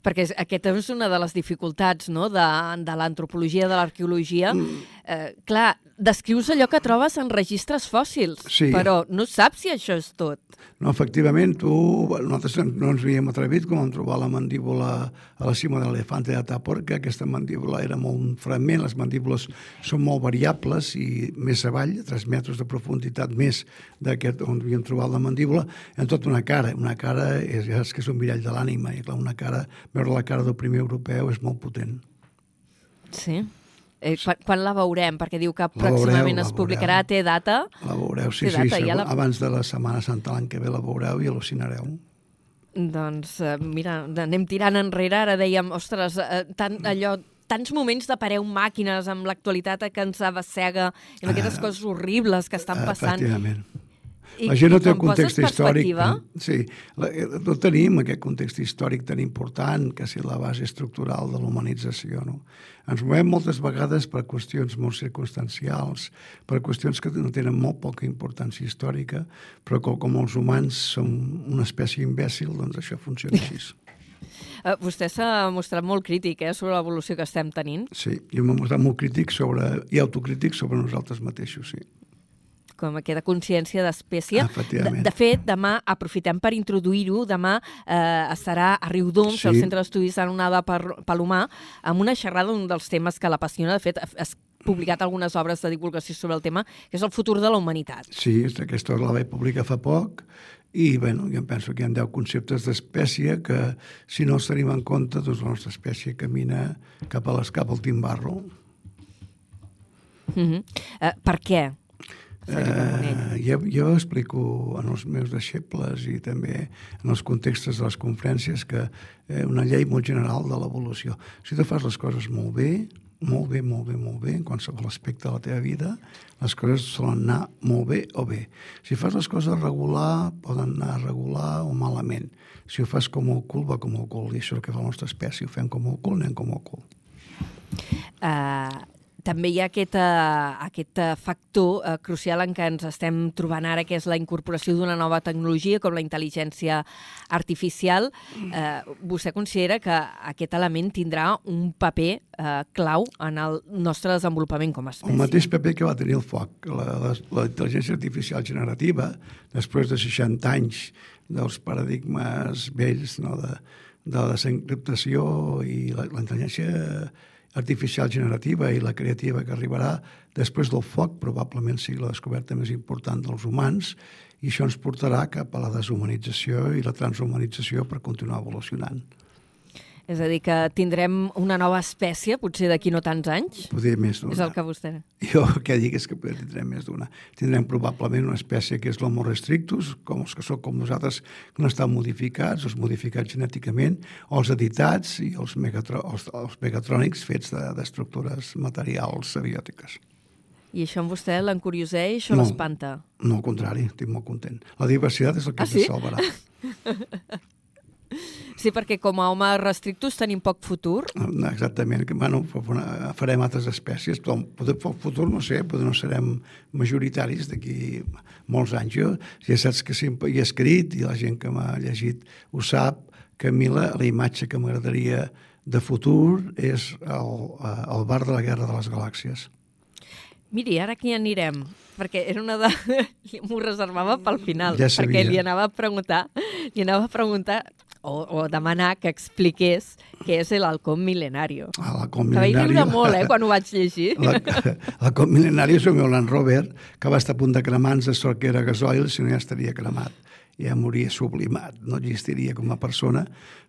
Perquè aquesta és una de les dificultats no? de, de l'antropologia, de l'arqueologia. Mm. Eh, clar, descrius allò que trobes en registres fòssils, Sí. però no saps si això és tot. No, efectivament, tu, nosaltres no ens havíem atrevit com vam trobar la mandíbula a la cima de l'elefant de Ataporca. Aquesta mandíbula era molt un fragment, les mandíbules són molt variables i més avall, a 3 metres de profunditat més d'aquest on havíem trobat la mandíbula, en tota una cara. Una cara és, és que és un mirall de l'ànima, i clar, una cara, veure la cara del primer europeu és molt potent. Sí. Eh, quan, quan la veurem? Perquè diu que veureu, pròximament la es publicarà, té data. La veureu, sí, Té sí, data, ja segur, la- abans de la Setmana Santa l'any que ve la veureu i al·lucinareu. Doncs, eh, mira, anem tirant enrere. Ara dèiem, ostres, eh, tant, allò tants moments de pareu màquines amb l'actualitat que ens abassega i amb aquestes coses horribles que estan passant. Efectivament. I, La gent no té el context històric. perspectiva, Sí, la, eh, no tenim aquest context històric tan important que és la base estructural de l'humanització. No? Ens movem moltes vegades per qüestions molt circumstancials, per qüestions que no tenen molt poca importància històrica, però com, com els humans som una espècie imbècil, doncs això funciona així. Eh, vostè s'ha mostrat molt crític eh, sobre l'evolució que estem tenint, Sí, jo m'he mostrat molt crític sobre, i autocrític sobre nosaltres mateixos, sí. Com aquesta consciència d'espècie. De, de fet, demà aprofitem per introduir-ho. Demà eh, estarà a Riudoms, Sí. al Centre d'Estudis d'Anonada per Palomar, amb una xerrada d'un dels temes que l'apassiona. De fet, ha publicat algunes obres de divulgació sobre el tema, que és el futur de la humanitat. Sí, aquesta la vaig publicar fa poc i bueno, jo em penso que hi ha 10 conceptes d'espècie que si no els tenim en compte doncs la nostra espècie camina cap a l'escap al timbarro. Uh -huh. eh, per què? Eh, jo, jo explico en els meus deixebles i també en els contextos de les conferències que eh, una llei molt general de l'evolució. Si tu fas les coses molt bé, molt bé, molt bé, molt bé, en qualsevol aspecte de la teva vida, les coses solen anar molt bé o bé. Si fas les coses regular, poden anar regular o malament. Si ho fas com el cul, va com el cul. I això és el que fa la nostra espècie. Ho fem com el cul, anem com el cul. Uh, també hi ha aquest, uh, aquest uh, factor uh, crucial en què ens estem trobant ara, que és la incorporació d'una nova tecnologia com la intel·ligència artificial. Uh, vostè considera que aquest element tindrà un paper uh, clau en el nostre desenvolupament com a espècie? El mateix paper que va tenir el foc. La, la, la intel·ligència artificial generativa, després de 60 anys dels paradigmes vells no, de, de la desencriptació i la, la intel·ligència artificial generativa i la creativa que arribarà després del foc, probablement sigui la descoberta més important dels humans, i això ens portarà cap a la deshumanització i la transhumanització per continuar evolucionant. És a dir, que tindrem una nova espècie, potser d'aquí no tants anys? Poder més d'una. És el que vostè... Jo el que dic és que tindrem més d'una. Tindrem probablement una espècie que és l'homo restrictus, com els que són com nosaltres, que no estan modificats, els modificats genèticament, o els editats i els, megatro, els, els megatrònics fets d'estructures de, materials abiòtiques. I això amb vostè l'encurioseix o no, l'espanta? No, al contrari, estic molt content. La diversitat és el que ah, sí? ens salvarà. Sí, perquè com a home restrictus tenim poc futur. Exactament, que bueno, farem altres espècies, però poder, futur no sé, potser no serem majoritaris d'aquí molts anys. Jo ja saps que sempre he escrit i la gent que m'ha llegit ho sap, que a mi la, la imatge que m'agradaria de futur és el, el bar de la Guerra de les Galàxies. Miri, ara aquí anirem, perquè era una de... M'ho reservava pel final, ja perquè li anava a preguntar, li anava a preguntar o, o demanar que expliqués què és l'halcón mil·lenario. Ah, l'halcón mil·lenario. Que vaig riure molt, eh, quan ho vaig llegir. L'halcón mil·lenario és el meu Land Rover, que va estar a punt de cremar-nos sort que era gasoil, si no ja estaria cremat. Ja moria sublimat, no existiria com a persona,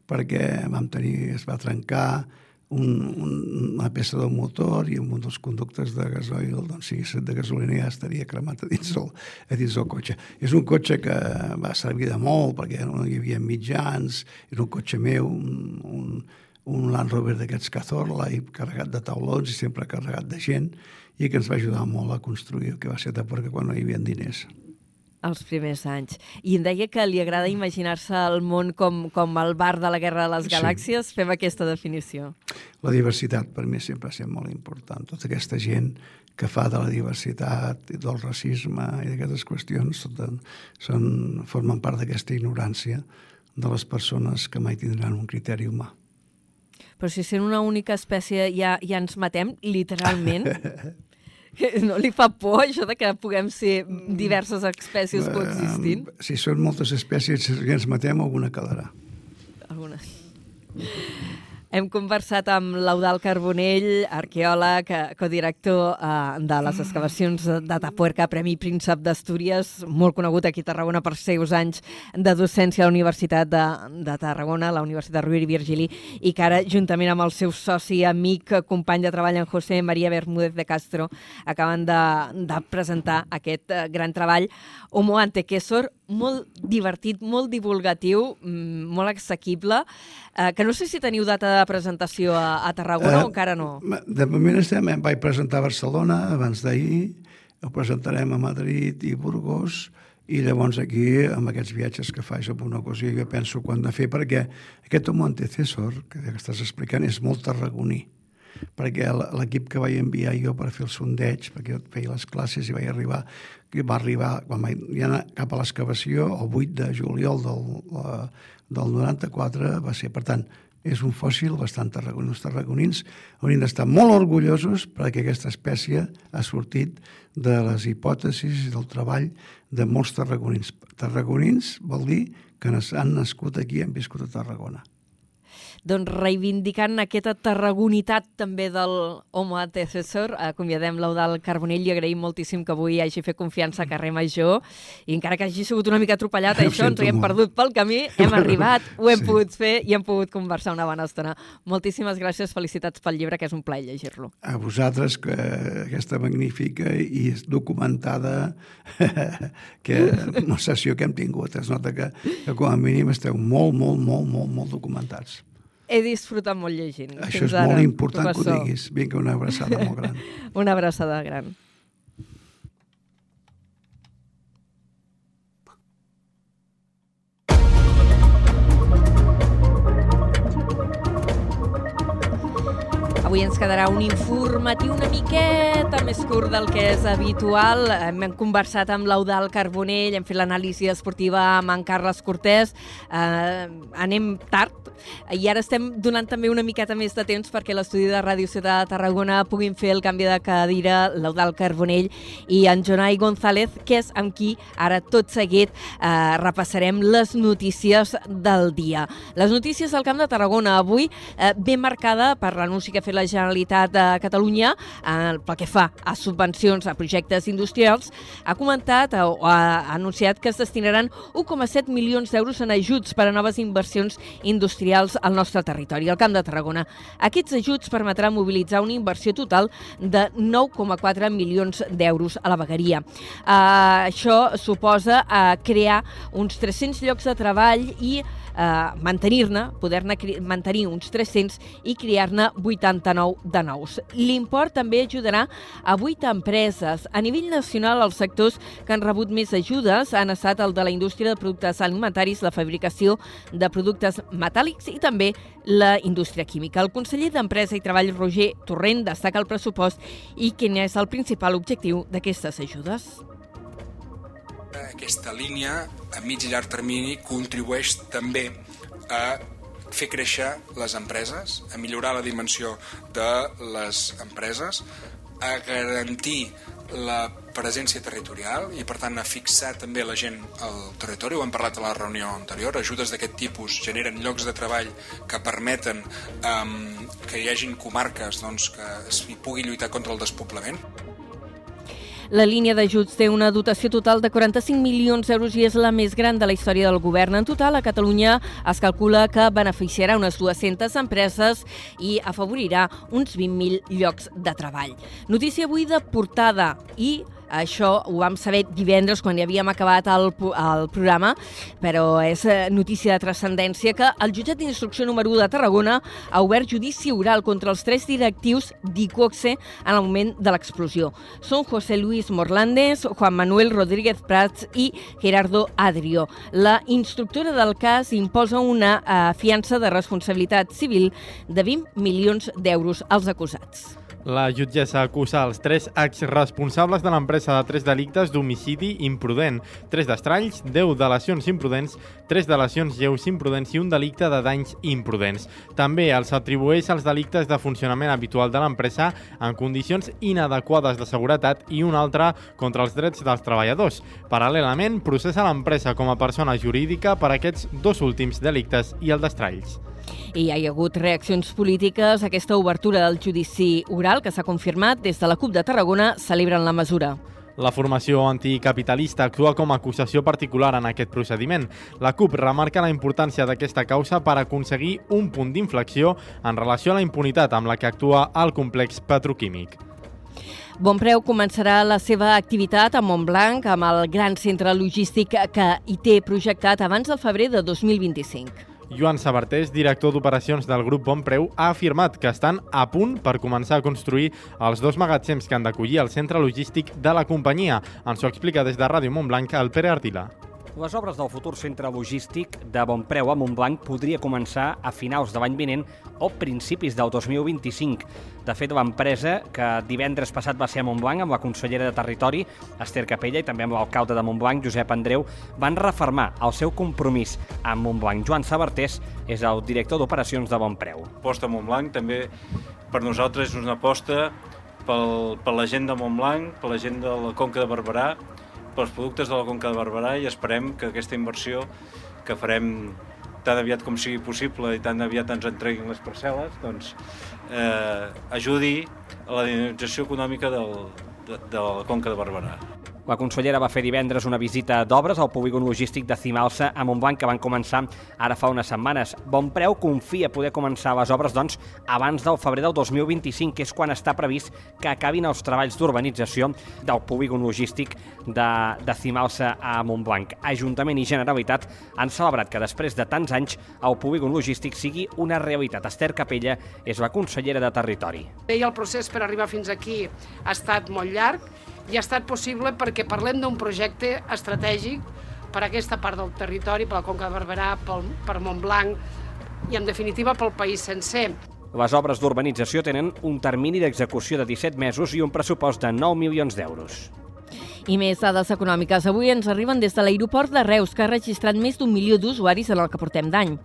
perquè vam tenir, es va trencar, un, un, una peça del motor i un dels conductes de gasoil, doncs si hagués de gasolina ja estaria cremat a dins, el, a dins del cotxe. És un cotxe que va servir de molt perquè no hi havia mitjans, era un cotxe meu, un, un, un Land Rover d'aquests Cazorla i carregat de taulons i sempre carregat de gent i que ens va ajudar molt a construir el que va ser perquè quan no hi havia diners els primers anys. I em deia que li agrada imaginar-se el món com, com el bar de la Guerra de les Galàxies. Sí. Fem aquesta definició. La diversitat per mi sempre ha estat molt important. Tota aquesta gent que fa de la diversitat i del racisme i d'aquestes qüestions tot, són, formen part d'aquesta ignorància de les persones que mai tindran un criteri humà. Però si sent una única espècie ja, ja ens matem, literalment... No li fa por això de que puguem ser diverses espècies coexistint? Si són moltes espècies que ens matem, alguna quedarà. Alguna. Hem conversat amb l'Eudal Carbonell, arqueòleg, eh, codirector eh, de les excavacions de Tapuerca, Premi Príncep d'Astúries, molt conegut aquí a Tarragona per seus anys de docència a la Universitat de, de Tarragona, la Universitat Rovira i Virgili, i que ara, juntament amb el seu soci, amic, company de treball, en José María Bermúdez de Castro, acaben de, de presentar aquest eh, gran treball, Homo Antequesor, molt divertit, molt divulgatiu, mm, molt assequible, eh, que no sé si teniu data de presentació a, a Tarragona uh, o encara no. De moment estem, em vaig presentar a Barcelona abans d'ahir, ho presentarem a Madrid i Burgos, i llavors aquí, amb aquests viatges que faig amb una ocasió, jo penso quan de fer, perquè aquest homo antecessor que estàs explicant és molt tarragoní perquè l'equip que vaig enviar jo per fer el sondeig, perquè jo feia les classes i vaig arribar, que va arribar, quan vaig anar cap a l'excavació, el 8 de juliol del, del 94 va ser, per tant, és un fòssil bastant tarragoní. Els tarragonins haurien d'estar molt orgullosos perquè aquesta espècie ha sortit de les hipòtesis i del treball de molts tarragonins. Tarragonins vol dir que han nascut aquí i han viscut a Tarragona doncs reivindicant aquesta tarragonitat també del Homo Antecessor, acomiadem l'Eudal Carbonell i agraïm moltíssim que avui hagi fet confiança a Carrer Major i encara que hagi sigut una mica atropellat això, ens ho hem molt. perdut pel camí, hem arribat, ho hem sí. pogut fer i hem pogut conversar una bona estona. Moltíssimes gràcies, felicitats pel llibre, que és un plaer llegir-lo. A vosaltres, que aquesta magnífica i documentada que una sessió que hem tingut. Es nota que, que com a mínim esteu molt, molt, molt, molt, molt documentats he disfrutat molt llegint. Això és ara, molt important professor. que ho diguis. Vinga, una abraçada molt gran. una abraçada gran. Avui ens quedarà un informatiu una miqueta més curt del que és habitual. Hem conversat amb l'Eudal Carbonell, hem fet l'anàlisi esportiva amb en Carles Cortés. Eh, anem tard i ara estem donant també una miqueta més de temps perquè l'estudi de Ràdio Ciutat de Tarragona puguin fer el canvi de cadira l'Eudal Carbonell i en Jonai González, que és amb qui ara tot seguit eh, repassarem les notícies del dia. Les notícies del Camp de Tarragona avui eh, ben marcada per l'anunci que ha fet la Generalitat de Catalunya eh, pel que fa a subvencions a projectes industrials, ha comentat o ha anunciat que es destinaran 1,7 milions d'euros en ajuts per a noves inversions industrials al nostre territori, al Camp de Tarragona. Aquests ajuts permetran mobilitzar una inversió total de 9,4 milions d'euros a la vegueria. Uh, això suposa uh, crear uns 300 llocs de treball i eh, mantenir-ne, poder-ne mantenir uns 300 i crear-ne 89 de nous. L'import també ajudarà a 8 empreses. A nivell nacional, els sectors que han rebut més ajudes han estat el de la indústria de productes alimentaris, la fabricació de productes metàl·lics i també la indústria química. El conseller d'Empresa i Treball, Roger Torrent, destaca el pressupost i quin és el principal objectiu d'aquestes ajudes aquesta línia a mig i llarg termini contribueix també a fer créixer les empreses, a millorar la dimensió de les empreses, a garantir la presència territorial i per tant a fixar també la gent al territori, ho hem parlat a la reunió anterior, ajudes d'aquest tipus generen llocs de treball que permeten um, que hi hagin comarques doncs, que es pugui lluitar contra el despoblament. La línia d'ajuts té una dotació total de 45 milions d'euros i és la més gran de la història del govern. En total, a Catalunya es calcula que beneficiarà unes 200 empreses i afavorirà uns 20.000 llocs de treball. Notícia avui de portada i això ho vam saber divendres quan ja havíem acabat el, el programa, però és eh, notícia de transcendència que el jutjat d'instrucció número 1 de Tarragona ha obert judici oral contra els tres directius d'ICOXE en el moment de l'explosió. Són José Luis Morlandes, Juan Manuel Rodríguez Prats i Gerardo Adrio. La instructora del cas imposa una uh, fiança de responsabilitat civil de 20 milions d'euros als acusats. La jutgessa acusa els tres exresponsables de l'empresa de tres delictes d'homicidi imprudent, tres d'estralls, 10 delacions imprudents, tres delacions lleus imprudents i un delicte de danys imprudents. També els atribueix els delictes de funcionament habitual de l'empresa en condicions inadequades de seguretat i un altre contra els drets dels treballadors. Paral·lelament, processa l'empresa com a persona jurídica per aquests dos últims delictes i el d'estralls i hi ha hagut reaccions polítiques. Aquesta obertura del judici oral, que s'ha confirmat des de la CUP de Tarragona, celebren la mesura. La formació anticapitalista actua com a acusació particular en aquest procediment. La CUP remarca la importància d'aquesta causa per aconseguir un punt d'inflexió en relació a la impunitat amb la que actua el complex petroquímic. Bonpreu començarà la seva activitat a Montblanc amb el gran centre logístic que hi té projectat abans del febrer de 2025. Joan Sabartés, director d'operacions del grup Bonpreu, ha afirmat que estan a punt per començar a construir els dos magatzems que han d'acollir el centre logístic de la companyia. Ens ho explica des de Ràdio Montblanc el Pere Artila. Les obres del futur centre logístic de Bonpreu a Montblanc podria començar a finals de l'any vinent o principis del 2025. De fet, l'empresa, que divendres passat va ser a Montblanc amb la consellera de Territori, Esther Capella, i també amb l'alcalde de Montblanc, Josep Andreu, van reformar el seu compromís amb Montblanc. Joan Sabartés és el director d'operacions de Bonpreu. Aposta Montblanc també per nosaltres és una aposta pel, per la gent de Montblanc, per la gent de la Conca de Barberà, pels productes de la Conca de Barberà i esperem que aquesta inversió que farem tan aviat com sigui possible i tan aviat ens entreguin les parcel·les, doncs eh, ajudi a la dinamització econòmica del, de, de la Conca de Barberà. La consellera va fer divendres una visita d'obres al polígon logístic de Cimalsa a Montblanc que van començar ara fa unes setmanes. Bonpreu confia poder començar les obres doncs, abans del febrer del 2025, que és quan està previst que acabin els treballs d'urbanització del polígon logístic de, de Cimalsa a Montblanc. Ajuntament i Generalitat han celebrat que després de tants anys el polígon logístic sigui una realitat. Esther Capella és la consellera de Territori. I el procés per arribar fins aquí ha estat molt llarg, i ha estat possible perquè parlem d'un projecte estratègic per a aquesta part del territori, per la Conca de Barberà, pel, per Montblanc i, en definitiva, pel país sencer. Les obres d'urbanització tenen un termini d'execució de 17 mesos i un pressupost de 9 milions d'euros. I més dades econòmiques. Avui ens arriben des de l'aeroport de Reus, que ha registrat més d'un milió d'usuaris en el que portem d'any.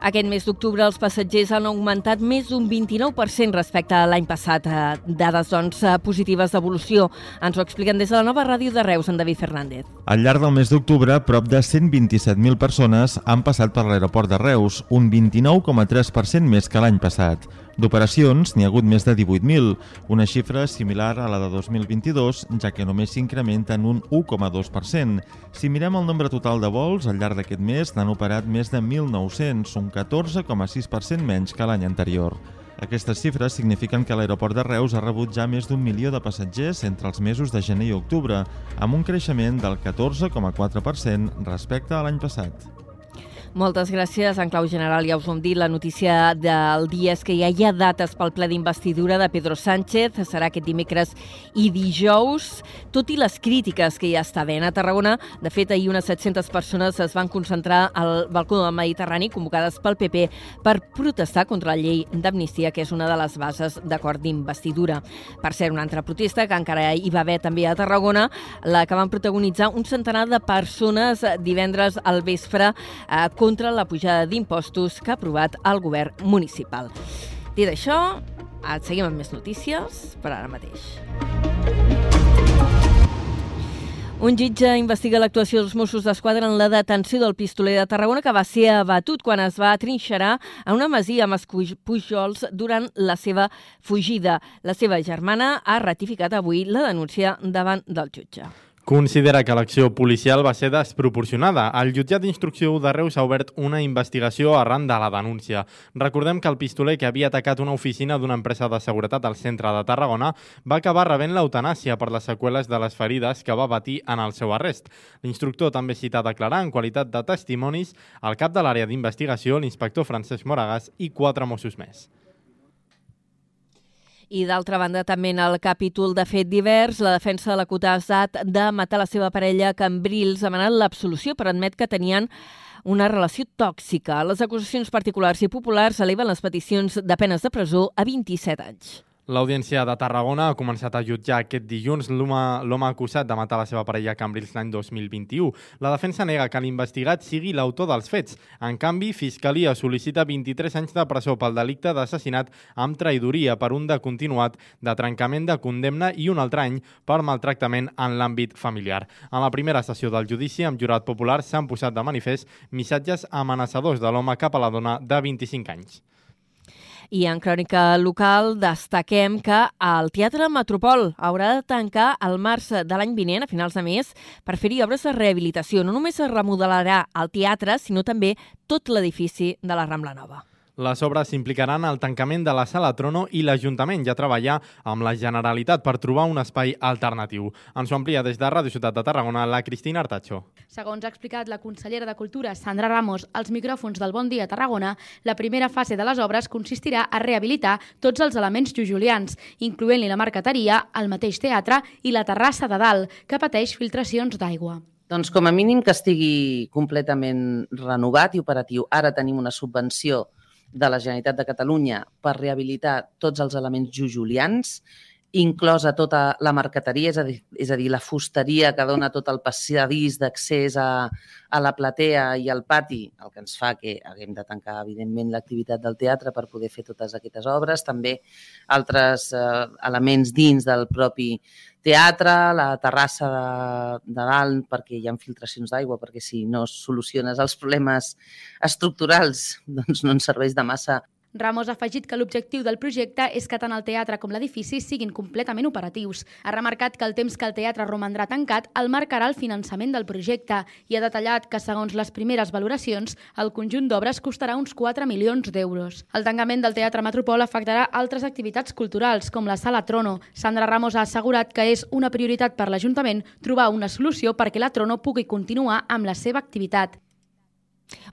Aquest mes d'octubre els passatgers han augmentat més d'un 29% respecte a l'any passat. Eh, Dades, doncs, eh, positives d'evolució. Ens ho expliquen des de la nova ràdio de Reus, en David Fernández. Al llarg del mes d'octubre, prop de 127.000 persones han passat per l'aeroport de Reus, un 29,3% més que l'any passat. D'operacions n'hi ha hagut més de 18.000, una xifra similar a la de 2022, ja que només s'incrementa en un 1,2%. Si mirem el nombre total de vols, al llarg d'aquest mes n'han operat més de 1.900, un 14,6% menys que l'any anterior. Aquestes xifres signifiquen que l'aeroport de Reus ha rebut ja més d'un milió de passatgers entre els mesos de gener i octubre, amb un creixement del 14,4% respecte a l'any passat. Moltes gràcies. En clau general ja us ho hem dit, la notícia del dia és que ja hi ha dates pel ple d'investidura de Pedro Sánchez. Serà aquest dimecres i dijous. Tot i les crítiques que ja està havent a Tarragona, de fet, ahir unes 700 persones es van concentrar al balcó del Mediterrani, convocades pel PP, per protestar contra la llei d'amnistia, que és una de les bases d'acord d'investidura. Per ser una altra protesta, que encara hi va haver també a Tarragona, la que van protagonitzar un centenar de persones divendres al vespre eh, contra la pujada d'impostos que ha aprovat el govern municipal. Dit això, et seguim amb més notícies per ara mateix. Un jutge investiga l'actuació dels Mossos d'Esquadra en la detenció del pistoler de Tarragona que va ser abatut quan es va trinxerar a una masia amb Pujols durant la seva fugida. La seva germana ha ratificat avui la denúncia davant del jutge. Considera que l'acció policial va ser desproporcionada. El jutjat d'instrucció de Reus ha obert una investigació arran de la denúncia. Recordem que el pistoler que havia atacat una oficina d'una empresa de seguretat al centre de Tarragona va acabar rebent l'eutanàsia per les seqüeles de les ferides que va patir en el seu arrest. L'instructor també cita a declarar en qualitat de testimonis el cap de l'àrea d'investigació, l'inspector Francesc Moragas i quatre Mossos més. I d'altra banda, també en el capítol de fet divers, la defensa de l'acusat de matar la seva parella Cambrils ha demanat l'absolució per admet que tenien una relació tòxica. Les acusacions particulars i populars eleven les peticions de penes de presó a 27 anys. L'Audiència de Tarragona ha començat a jutjar aquest dilluns l'home acusat de matar la seva parella a Cambrils l'any 2021. La defensa nega que l'investigat sigui l'autor dels fets. En canvi, Fiscalia sol·licita 23 anys de presó pel delicte d'assassinat amb traïdoria per un de continuat de trencament de condemna i un altre any per maltractament en l'àmbit familiar. En la primera sessió del judici, amb jurat popular, s'han posat de manifest missatges amenaçadors de l'home cap a la dona de 25 anys. I en crònica local destaquem que el Teatre Metropol haurà de tancar el març de l'any vinent, a finals de mes, per fer-hi obres de rehabilitació. No només es remodelarà el teatre, sinó també tot l'edifici de la Rambla Nova. Les obres implicaran el tancament de la Sala Trono i l'Ajuntament ja treballar amb la Generalitat per trobar un espai alternatiu. Ens ho amplia des de Ràdio Ciutat de Tarragona la Cristina Artacho. Segons ha explicat la consellera de Cultura, Sandra Ramos, als micròfons del Bon Dia Tarragona, la primera fase de les obres consistirà a rehabilitar tots els elements jujulians, incloent-hi la marqueteria, el mateix teatre i la terrassa de dalt, que pateix filtracions d'aigua. Doncs com a mínim que estigui completament renovat i operatiu. Ara tenim una subvenció de la Generalitat de Catalunya per rehabilitar tots els elements jujulians, inclosa tota la marqueteria, és a dir, és a dir la fusteria que dona tot el passadís d'accés a, a la platea i al pati, el que ens fa que haguem de tancar, evidentment, l'activitat del teatre per poder fer totes aquestes obres, també altres eh, elements dins del propi teatre, la terrassa de, de dalt perquè hi ha filtracions d'aigua, perquè si no soluciones els problemes estructurals doncs no ens serveix de massa Ramos ha afegit que l'objectiu del projecte és que tant el teatre com l'edifici siguin completament operatius. Ha remarcat que el temps que el teatre romandrà tancat el marcarà el finançament del projecte i ha detallat que, segons les primeres valoracions, el conjunt d'obres costarà uns 4 milions d'euros. El tancament del Teatre Metropol afectarà altres activitats culturals, com la Sala Trono. Sandra Ramos ha assegurat que és una prioritat per l'Ajuntament trobar una solució perquè la Trono pugui continuar amb la seva activitat.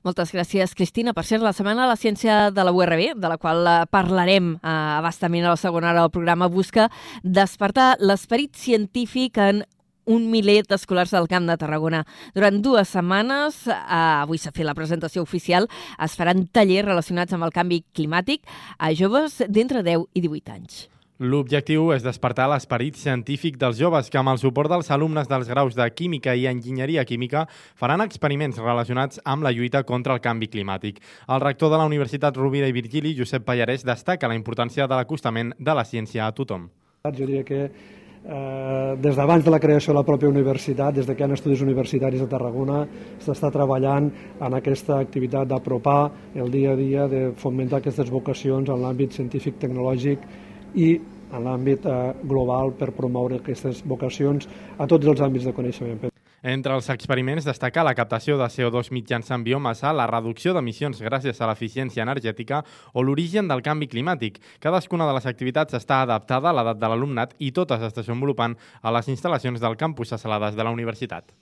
Moltes gràcies, Cristina. Per ser la Setmana de la Ciència de la URB, de la qual eh, parlarem eh, abastament a la segona hora del programa, busca despertar l'esperit científic en un miler d'escolars del Camp de Tarragona. Durant dues setmanes, eh, avui s'ha fet la presentació oficial, es faran tallers relacionats amb el canvi climàtic a joves d'entre 10 i 18 anys. L'objectiu és despertar l'esperit científic dels joves que, amb el suport dels alumnes dels graus de Química i Enginyeria Química, faran experiments relacionats amb la lluita contra el canvi climàtic. El rector de la Universitat Rovira i Virgili, Josep Pallarès, destaca la importància de l'acostament de la ciència a tothom. Jo diria que eh, des d'abans de la creació de la pròpia universitat, des de que hi ha estudis universitaris a Tarragona, s'està treballant en aquesta activitat d'apropar el dia a dia, de fomentar aquestes vocacions en l'àmbit científic, tecnològic i en l'àmbit eh, global per promoure aquestes vocacions a tots els àmbits de coneixement. Entre els experiments destaca la captació de CO2 mitjançant biomassa, la reducció d'emissions gràcies a l'eficiència energètica o l'origen del canvi climàtic. Cadascuna de les activitats està adaptada a l'edat de l'alumnat i totes es desenvolupen a les instal·lacions del campus a Salades de la universitat.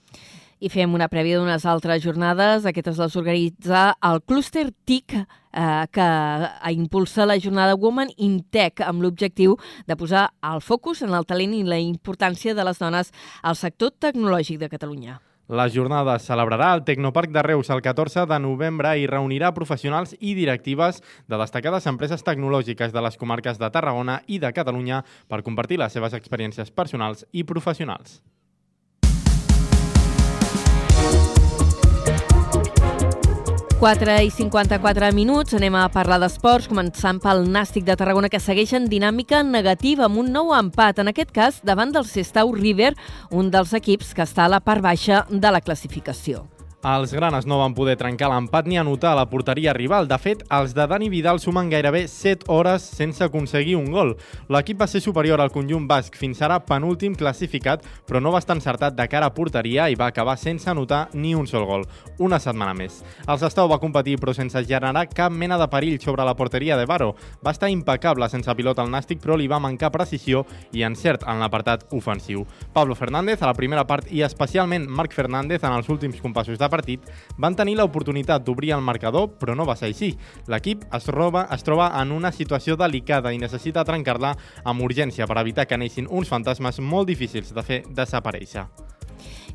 I fem una prèvia d'unes altres jornades. Aquestes les organitza el clúster TIC, eh, que impulsa la jornada Women in Tech amb l'objectiu de posar el focus en el talent i la importància de les dones al sector tecnològic de Catalunya. La jornada celebrarà al Tecnoparc de Reus el 14 de novembre i reunirà professionals i directives de destacades empreses tecnològiques de les comarques de Tarragona i de Catalunya per compartir les seves experiències personals i professionals. 4 i 54 minuts, anem a parlar d'esports, començant pel Nàstic de Tarragona, que segueix en dinàmica negativa amb un nou empat, en aquest cas davant del Sestau River, un dels equips que està a la part baixa de la classificació. Els granes no van poder trencar l'empat ni anotar a la porteria rival. De fet, els de Dani Vidal sumen gairebé 7 hores sense aconseguir un gol. L'equip va ser superior al conjunt basc fins ara penúltim classificat, però no va estar encertat de cara a porteria i va acabar sense anotar ni un sol gol. Una setmana més. El Sestau va competir però sense generar cap mena de perill sobre la porteria de Baro. Va estar impecable sense pilot al Nàstic, però li va mancar precisió i encert en l'apartat ofensiu. Pablo Fernández a la primera part i especialment Marc Fernández en els últims compassos de partit, van tenir l'oportunitat d'obrir el marcador, però no va ser així. L'equip es, troba, es troba en una situació delicada i necessita trencar-la amb urgència per evitar que neixin uns fantasmes molt difícils de fer desaparèixer.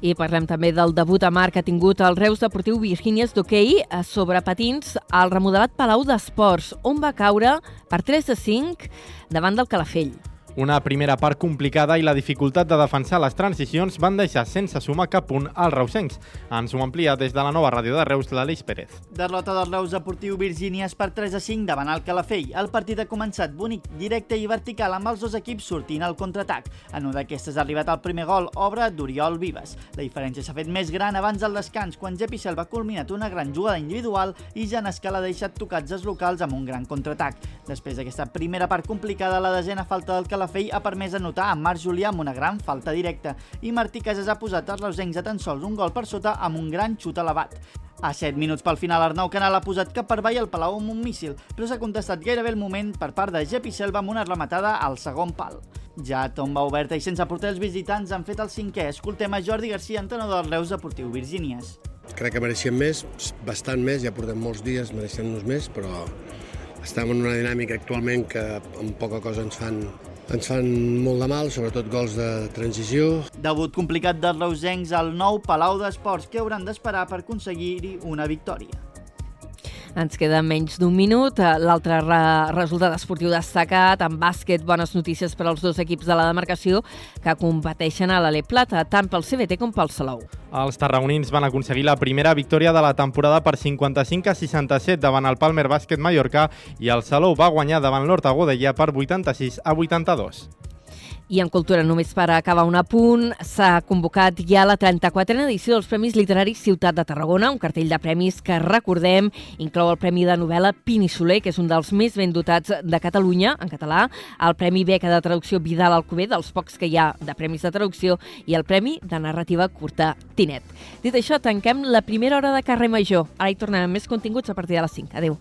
I parlem també del debut a mar que ha tingut el Reus Deportiu Virgínies d'hoquei sobre patins al remodelat Palau d'Esports, on va caure per 3 a 5 davant del Calafell. Una primera part complicada i la dificultat de defensar les transicions van deixar sense sumar cap punt als reusencs. Ens ho amplia des de la nova ràdio de Reus, l'Aleix Pérez. Derrota del Reus Deportiu Virgínies per 3 a 5 davant el Calafell. El partit ha començat bonic, directe i vertical amb els dos equips sortint al contraatac. En una d'aquestes ha arribat el primer gol, obra d'Oriol Vives. La diferència s'ha fet més gran abans del descans, quan Jepi Selva ha culminat una gran jugada individual i Jan Escala ha deixat tocats els locals amb un gran contraatac. Després d'aquesta primera part complicada, la desena falta del Calafell Calafell ha permès anotar a Marc Julià amb una gran falta directa i Martí Casas ha posat els reusencs a tan sols un gol per sota amb un gran xut elevat. A 7 minuts pel final, Arnau Canal ha posat cap per avall al Palau amb un míssil, però s'ha contestat gairebé el moment per part de Jepi Selva amb una rematada al segon pal. Ja a tomba oberta i sense portar els visitants han fet el cinquè. Escoltem a Jordi Garcia, entrenador del Reus Deportiu Virgínies. Crec que mereixem més, bastant més, ja portem molts dies mereixent-nos més, però estem en una dinàmica actualment que amb poca cosa ens fan ens fan molt de mal, sobretot gols de transició. Debut complicat dels reusencs al nou Palau d'Esports, que hauran d'esperar per aconseguir-hi una victòria. Ens queda menys d'un minut. L'altre re resultat esportiu destacat, en bàsquet, bones notícies per als dos equips de la demarcació que competeixen a l'Ale Plata, tant pel CBT com pel Salou. Els tarragonins van aconseguir la primera victòria de la temporada per 55 a 67 davant el Palmer Bàsquet Mallorca i el Salou va guanyar davant l'Horta Godella per 86 a 82. I en cultura, només per acabar un apunt, s'ha convocat ja la 34a edició dels Premis Literaris Ciutat de Tarragona, un cartell de premis que, recordem, inclou el Premi de novel·la Pini Soler, que és un dels més ben dotats de Catalunya, en català, el Premi Beca de Traducció Vidal Alcover, dels pocs que hi ha de premis de traducció, i el Premi de Narrativa Curta Tinet. Dit això, tanquem la primera hora de carrer Major. Ara hi tornem amb més continguts a partir de les 5. Adéu.